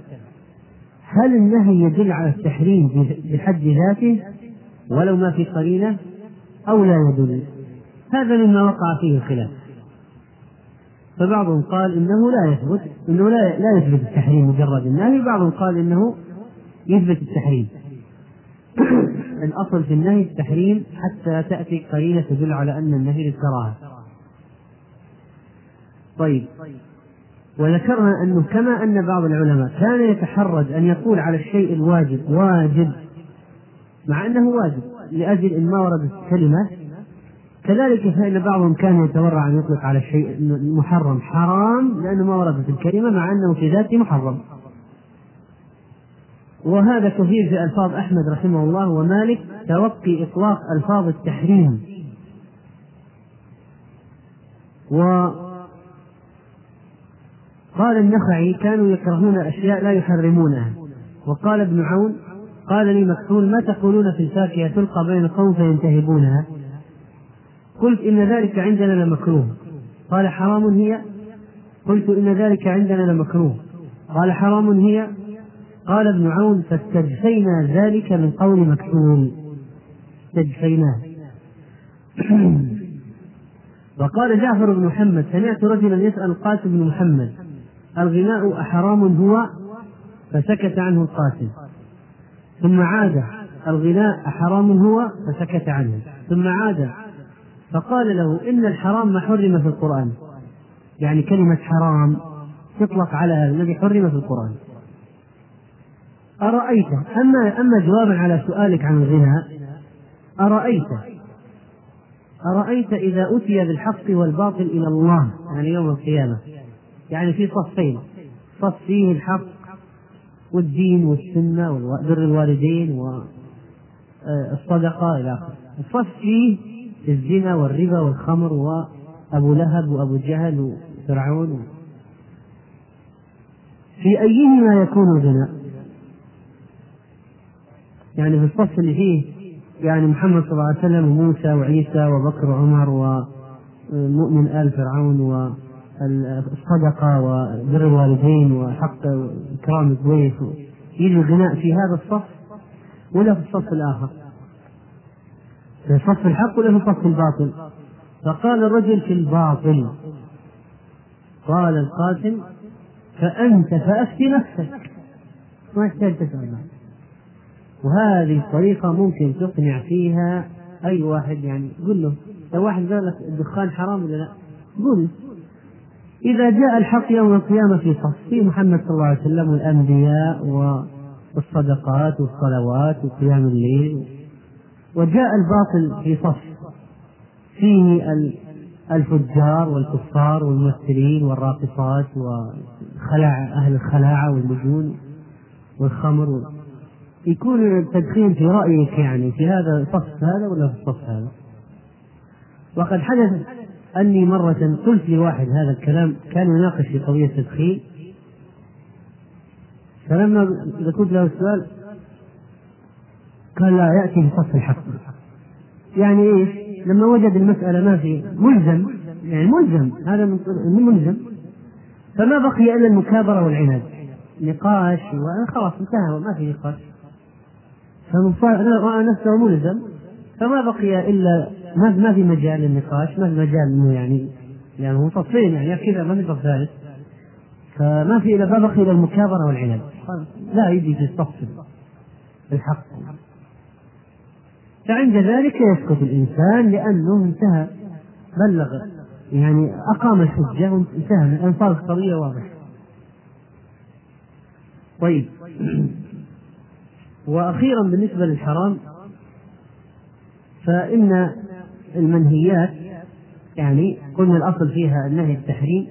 Speaker 1: هل النهي يدل على التحريم بحد ذاته؟ ولو ما في قرينة؟ أو لا يدل. هذا مما وقع فيه الخلاف. فبعضهم قال إنه لا يثبت إنه لا لا يثبت التحريم مجرد النهي بعضهم قال إنه يثبت التحريم. الاصل في النهي التحريم حتى تأتي قرينة تدل على أن النهي للكراهة. طيب. وذكرنا أنه كما أن بعض العلماء كان يتحرج أن يقول على الشيء الواجب واجب مع أنه واجب لأجل إن ما وردت كلمه كذلك فإن بعضهم كان يتورع أن يطلق على الشيء محرم حرام لأنه ما وردت الكلمة مع أنه في ذاته محرم. وهذا كثير في ألفاظ أحمد رحمه الله ومالك توقي إطلاق ألفاظ التحريم. و قال النخعي كانوا يكرهون أشياء لا يحرمونها. وقال ابن عون قال لي مكحول ما تقولون في الفاكهة تلقى بين قوم فينتهبونها. قلت إن ذلك عندنا لمكروه. قال حرام هي؟ قلت إن ذلك عندنا لمكروه. قال حرام هي؟ قال ابن عون فاستجفينا ذلك من قول مكحول. استجفيناه وقال جعفر بن محمد سمعت رجلا يسأل القاسم بن محمد الغناء أحرام هو؟ فسكت عنه القاسم. ثم عاد الغناء أحرام هو؟ فسكت عنه. ثم عاد فقال له إن الحرام ما حرم في القرآن. يعني كلمة حرام تطلق على الذي حرم في القرآن. أرأيت؟ أما أما جوابا على سؤالك عن الغناء أرأيت؟ أرأيت إذا أتي بالحق والباطل إلى الله يعني يوم القيامة يعني في صفين صف فيه الحق والدين والسنة وبر الوالدين والصدقة إلى آخره. الصف فيه الزنا والربا والخمر وأبو لهب وأبو جهل وفرعون في أيهما يكون الغنى؟ يعني في الصف اللي فيه يعني محمد صلى الله عليه وسلم وموسى وعيسى وبكر وعمر ومؤمن آل فرعون والصدقة وبر الوالدين وحق إكرام الضيف. يجي الغناء في هذا الصف ولا في الصف الآخر؟ في صف الحق ولا في صف الباطل؟ فقال الرجل في الباطل. قال القاسم فأنت فأفتي نفسك. ما يحتاج تسأل وهذه الطريقة ممكن تقنع فيها أي واحد يعني قل له لو واحد قال لك الدخان حرام ولا لا؟ قل إذا جاء الحق يوم القيامة في صف في محمد صلى الله عليه وسلم والأنبياء والصدقات والصلوات وقيام الليل وجاء الباطل في صف فيه الفجار والكفار والممثلين والراقصات وخلاع أهل الخلاعة والمجون والخمر يكون التدخين في رأيك يعني في هذا الصف هذا ولا في الصف هذا؟ وقد حدث أني مرة قلت لواحد هذا الكلام كان يناقش في قضية التدخين. فلما ذكرت له السؤال قال لا يأتي بصف الحق. يعني إيش؟ لما وجد المسألة ما في ملزم يعني ملزم هذا من ملزم. فما بقي إلا المكابرة والعناد نقاش وخلاص انتهى ما في نقاش. نفسه ملزم فما بقي إلا ما ما في مجال للنقاش ما في مجال إنه يعني يعني هم صفين يعني كذا ما في صف ثالث فما في الا ما بقي إلا المكابرة والعناد لا يجي في الصف الحق. فعند ذلك يسكت الإنسان لأنه انتهى بلغ يعني أقام الحجة وانتهى صارت قضيه واضحة. طيب. وأخيرا بالنسبة للحرام فإن المنهيات يعني قلنا الأصل فيها النهي التحريم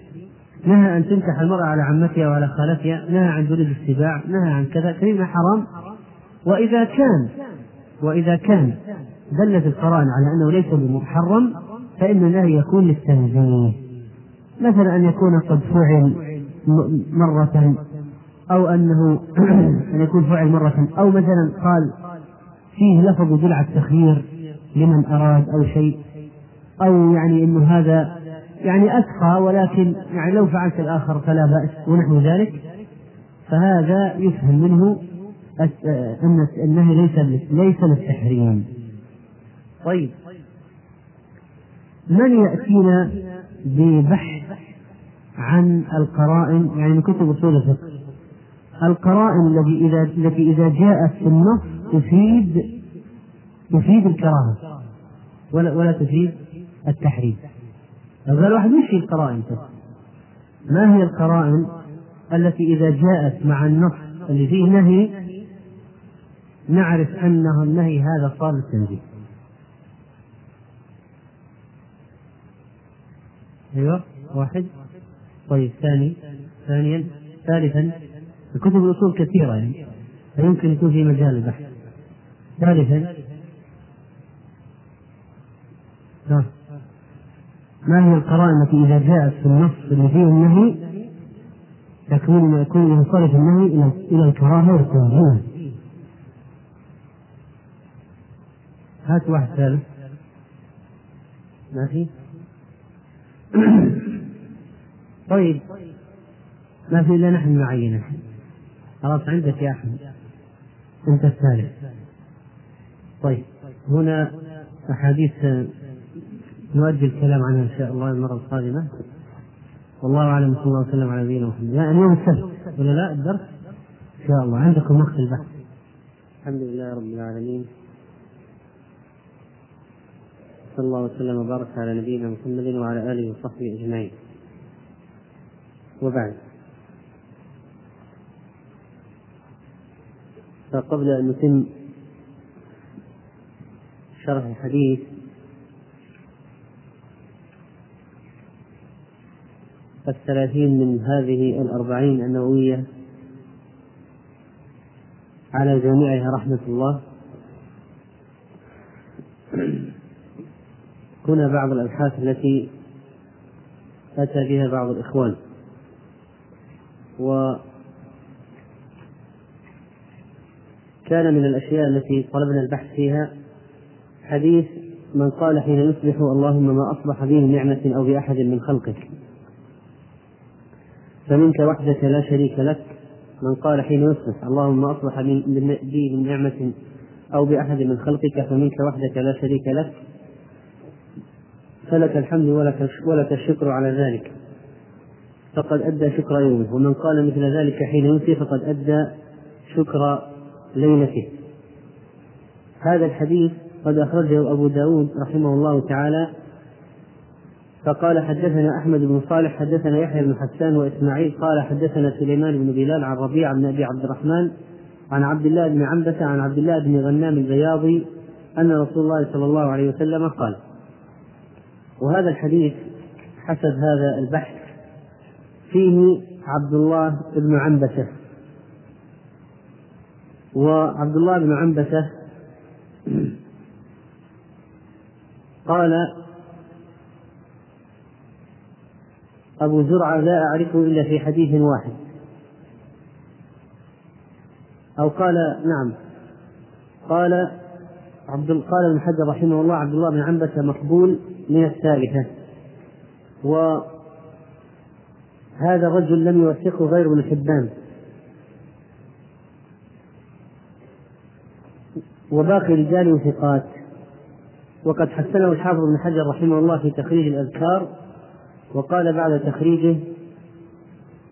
Speaker 1: نهى أن تنكح المرأة على عمتها وعلى خالتها نهى عن جلد السباع نهى عن كذا كلمة حرام. وإذا كان وإذا كان دلت القرائن على أنه ليس بمحرم فإن النهي يكون للتنزيه. مثلا أن يكون قد فعل مرة أو أنه أن يكون فعل مرة أو مثلا قال فيه لفظ يدل على التخيير لمن أراد أو شيء. أو يعني أنه هذا يعني أتقى ولكن يعني لو فعلت الآخر فلا بأس ونحو ذلك. فهذا يفهم منه أن النهي ليس ليس للتحريم. طيب. من يأتينا ببحث عن القرائن يعني من كتب أصول الفقه؟ القرائن التي إذا التي إذا جاءت في النص تفيد تفيد الكراهة. ولا ولا تفيد التحريم. لو قال واحد وش القرائن ما هي القرائن التي إذا جاءت مع النص اللي فيه نهي؟ نعرف أنه النهي هذا صار للتنزيه. أيوه واحد. طيب ثاني. ثانيا ثالثا. الكتب الأصول كثيرة يعني فيمكن يكون في مجال البحث. ثالثا نعم. ما هي القرائن التي إذا جاءت في النص اللي فيه النهي تكون يكون ينصرف النهي إلى إلى الكراهة والتنزيه هات واحد ثالث. ما في طيب. ما في إلا نحن نعينه خلاص عندك يا أحمد أنت الثالث طيب هنا أحاديث نؤجل الكلام عنها إن شاء الله المرة القادمة. والله أعلم صلى الله وسلم على نبينا محمد. يعني اليوم السبت ولا لا؟ الدرس؟ إن شاء الله. عندكم وقت البحث؟ الحمد لله رب العالمين. صلى الله وسلم وبارك على نبينا محمد وعلى آله وصحبه أجمعين. وبعد. فقبل أن نتم شرح الحديث الثلاثين من هذه الأربعين النووية على جميعها رحمة الله. هنا بعض الأبحاث التي أتى بها بعض الإخوان. و كان من الأشياء التي طلبنا البحث فيها حديث من قال حين يصبح اللهم ما أصبح به نعمة أو بأحد من خلقك. فمنك وحدك لا شريك لك. من قال حين يصبح اللهم أصبح بي من نعمة أو بأحد من خلقك فمنك وحدك لا شريك لك. فلك الحمد ولك ولك الشكر على ذلك. فقد أدى شكر يومه. ومن قال مثل ذلك حين يمسي فقد أدى شكر ليلته. هذا الحديث قد أخرجه أبو داود رحمه الله تعالى فقال حدثنا أحمد بن صالح حدثنا يحيى بن حسان وإسماعيل قال حدثنا سليمان بن بلال عن ربيع بن أبي عبد الرحمن عن عبد الله بن عنبسة عن عبد الله بن غنام البياضي أن رسول الله صلى الله عليه وسلم قال وهذا الحديث حسب هذا البحث فيه عبد الله بن عنبسة. وعبد الله بن عنبسة قال أبو زرعة لا أعرفه إلا في حديث واحد. أو قال نعم. قال عبد قال ابن حجر رحمه الله عبد الله بن عنبسة مقبول من الثالثة. وهذا الرجل لم يوثقه غير ابن حبان. وباقي رجاله ثقات وقد حسنه الحافظ بن حجر رحمه الله في تخريج الأذكار وقال بعد تخريجه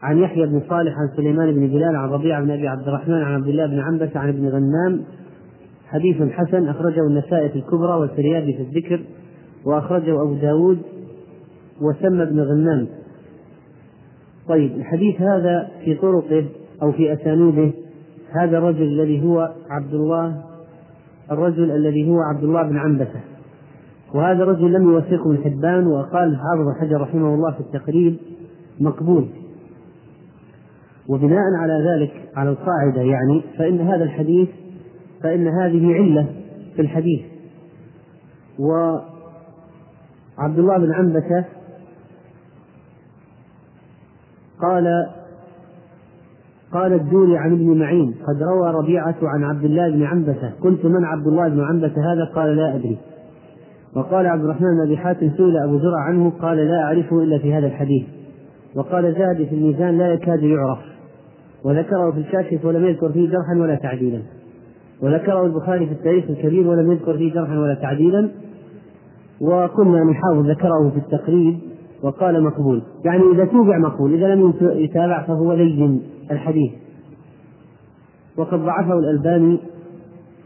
Speaker 1: عن يحيى بن صالح عن سليمان بن بلال عن ربيعة بن أبي عبد الرحمن عن عبد الله بن عنبسة عن ابن غنام حديث حسن أخرجه النسائي في الكبرى والفريابي في الذكر وأخرجه أبو داود وسمى ابن غنام. طيب الحديث هذا في طرقه أو في أسانيده هذا الرجل الذي هو عبد الله الرجل الذي هو عبد الله بن عنبسة. وهذا الرجل لم يوثقه ابن حبان وقال حافظ حجر رحمه الله في التقريب مقبول. وبناء على ذلك على القاعدة يعني فإن هذا الحديث فإن هذه علة في الحديث. وعبد الله بن عنبسة قال قال الدوري عن ابن معين قد روى ربيعة عن عبد الله بن عنبسة قلت من عبد الله بن عنبسة هذا؟ قال لا أدري. وقال عبد الرحمن بن أبي حاتم سئل أبو زرع عنه قال لا أعرفه إلا في هذا الحديث. وقال زاد في الميزان لا يكاد يعرف. وذكره في الكاشف ولم يذكر فيه جرحا ولا تعديلا. وذكره البخاري في التاريخ الكبير ولم يذكر فيه جرحا ولا تعديلا. وقلنا ان الحافظ ذكره في التقريب. وقال مقبول. يعني إذا توبع مقبول إذا لم يتابع فهو لين الحديث. وقد ضعفه الألباني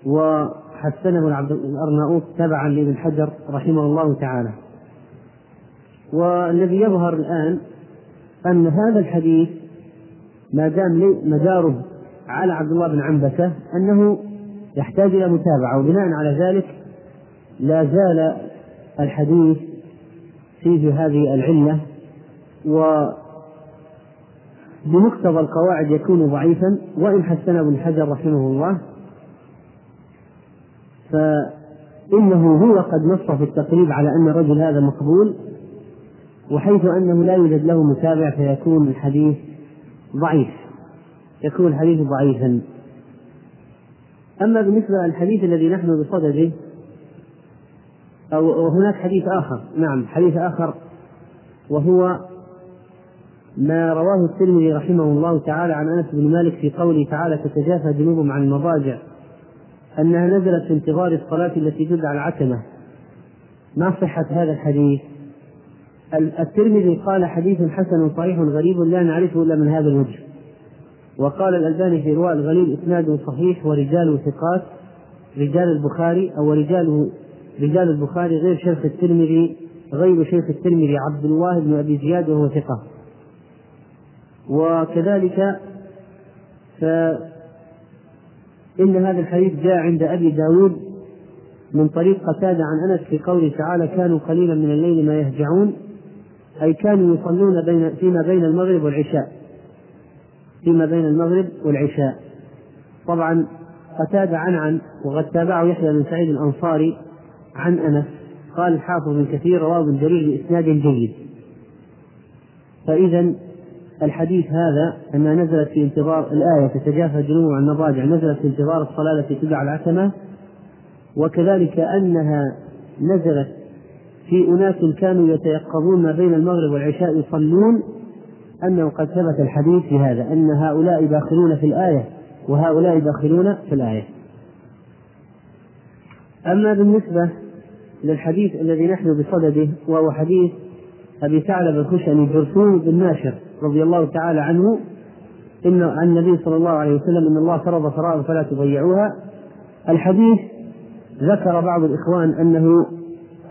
Speaker 1: وحسنه الأرناؤوط تبعا لابن حجر رحمه الله تعالى. والذي يظهر الآن أن هذا الحديث ما دام مداره على عبد الله بن عنبسة أنه يحتاج إلى متابعة وبناء على ذلك لا زال الحديث فيه هذه العلة و بمقتضى القواعد يكون ضعيفا. وإن حسن ابن حجر رحمه الله فإنه هو قد نص في التقريب على أن الرجل هذا مقبول وحيث أنه لا يوجد له متابع فيكون الحديث ضعيف. يكون الحديث ضعيفا. أما بالنسبة للحديث الذي نحن بصدده أو حديث آخر. نعم حديث آخر وهو ما رواه الترمذي رحمه الله تعالى عن أنس بن مالك في قوله تعالى تتجافى جنوبهم عن المضاجع. أنها نزلت في انتظار الصلاة التي تدعى العتمة. ما صحة هذا الحديث؟ الترمذي قال حديث حسن صحيح غريب لا نعرفه إلا من هذا الوجه. وقال الألباني في رواء الغليل إسناده صحيح ورجاله ثقات رجال البخاري أو رجاله رجال البخاري غير شيخ الترمذي غير شيخ الترمذي عبد الله بن أبي زياد وهو ثقة. وكذلك فإن هذا الحديث جاء عند أبي داود من طريق قتادة عن أنس في قوله تعالى كانوا قليلا من الليل ما يهجعون أي كانوا يصلون بين فيما بين المغرب والعشاء. فيما بين المغرب والعشاء. طبعا قتادة عن عن وقد تابعه يحيى بن سعيد الأنصاري عن أنس قال الحافظ بن كثير رواه ابن جرير بإسناد جيد. فإذا الحديث هذا أنها نزلت في انتظار الآية تتجافى جنوب عن المضاجع نزلت في انتظار الصلاة التي تدعى العتمة وكذلك أنها نزلت في أناس كانوا يتيقظون ما بين المغرب والعشاء يصلون أنه قد ثبت الحديث في هذا أن هؤلاء داخلون في الآية وهؤلاء داخلون في الآية. أما بالنسبة للحديث الذي نحن بصدده وهو حديث أبي ثعلب الخشني جرثوم بن ناشر رضي الله تعالى عنه إن عن النبي صلى الله عليه وسلم إن الله فرض فرائض فلا تضيعوها. الحديث ذكر بعض الإخوان أنه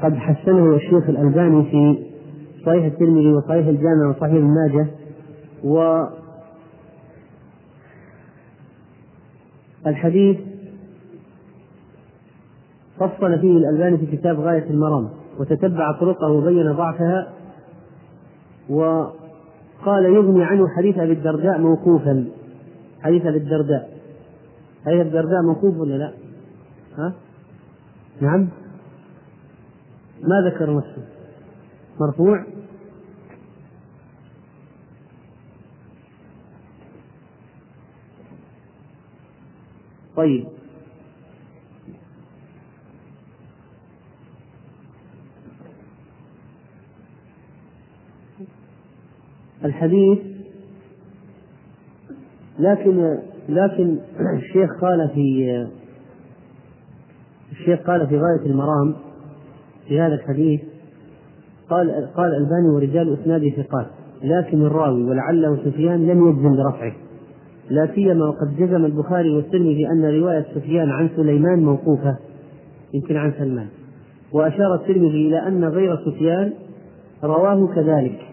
Speaker 1: قد حسنه الشيخ الألباني في صحيح الترمذي وصحيح الجامع وصحيح ابن ماجه و الحديث فصل فيه الألباني في كتاب غاية المرام وتتبع طرقه وبين ضعفها وقال يغني عنه حديث أبي الدرداء موقوفا. حديث أبي الدرداء. حديث الدرداء موقوف ولا لا؟ ها؟ نعم. ما ذكر نفسه مرفوع؟ طيب. الحديث. لكن لكن الشيخ قال في الشيخ قال في غاية المرام في هذا الحديث قال قال الألباني ورجال إسناده ثقات لكن الراوي ولعله سفيان لم يجزم برفعه. لا سيما وقد جزم البخاري والترمذي أن رواية سفيان عن سليمان موقوفة يمكن عن سلمان. وأشار الترمذي إلى أن غير سفيان رواه كذلك.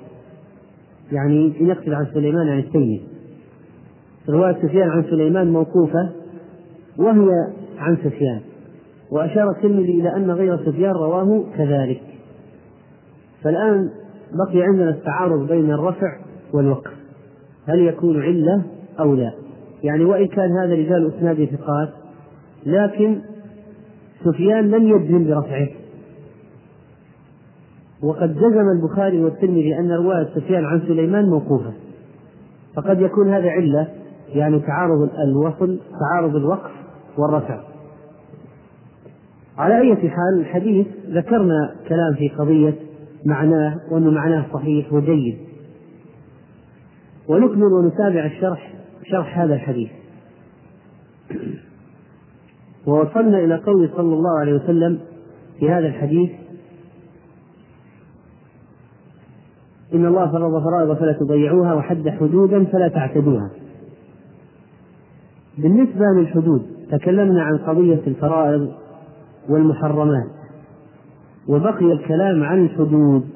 Speaker 1: يعني ينقل عن سليمان عن التيمي رواية سفيان عن سليمان موقوفة وهي عن سفيان وأشار الترمذي إلى أن غير سفيان رواه كذلك. فالآن بقي عندنا التعارض بين الرفع والوقف هل يكون علة أو لا؟ يعني وإن كان هذا رجال إسناد ثقات لكن سفيان لم يجزم برفعه. وقد جزم البخاري والترمذي أن رواية سفيان عن سليمان موقوفة. فقد يكون هذا علة يعني تعارض الوصل تعارض الوقف والرفع. على أي حال الحديث ذكرنا كلام في قضية معناه وأن معناه صحيح وجيد. ونكمل ونتابع الشرح شرح هذا الحديث. ووصلنا إلى قول صلى الله عليه وسلم في هذا الحديث إن الله فرض فرائض فلا تضيعوها وحد حدودا فلا تعتدوها. بالنسبة للحدود تكلمنا عن قضية الفرائض والمحرمات وبقي الكلام عن الحدود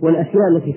Speaker 1: والأشياء التي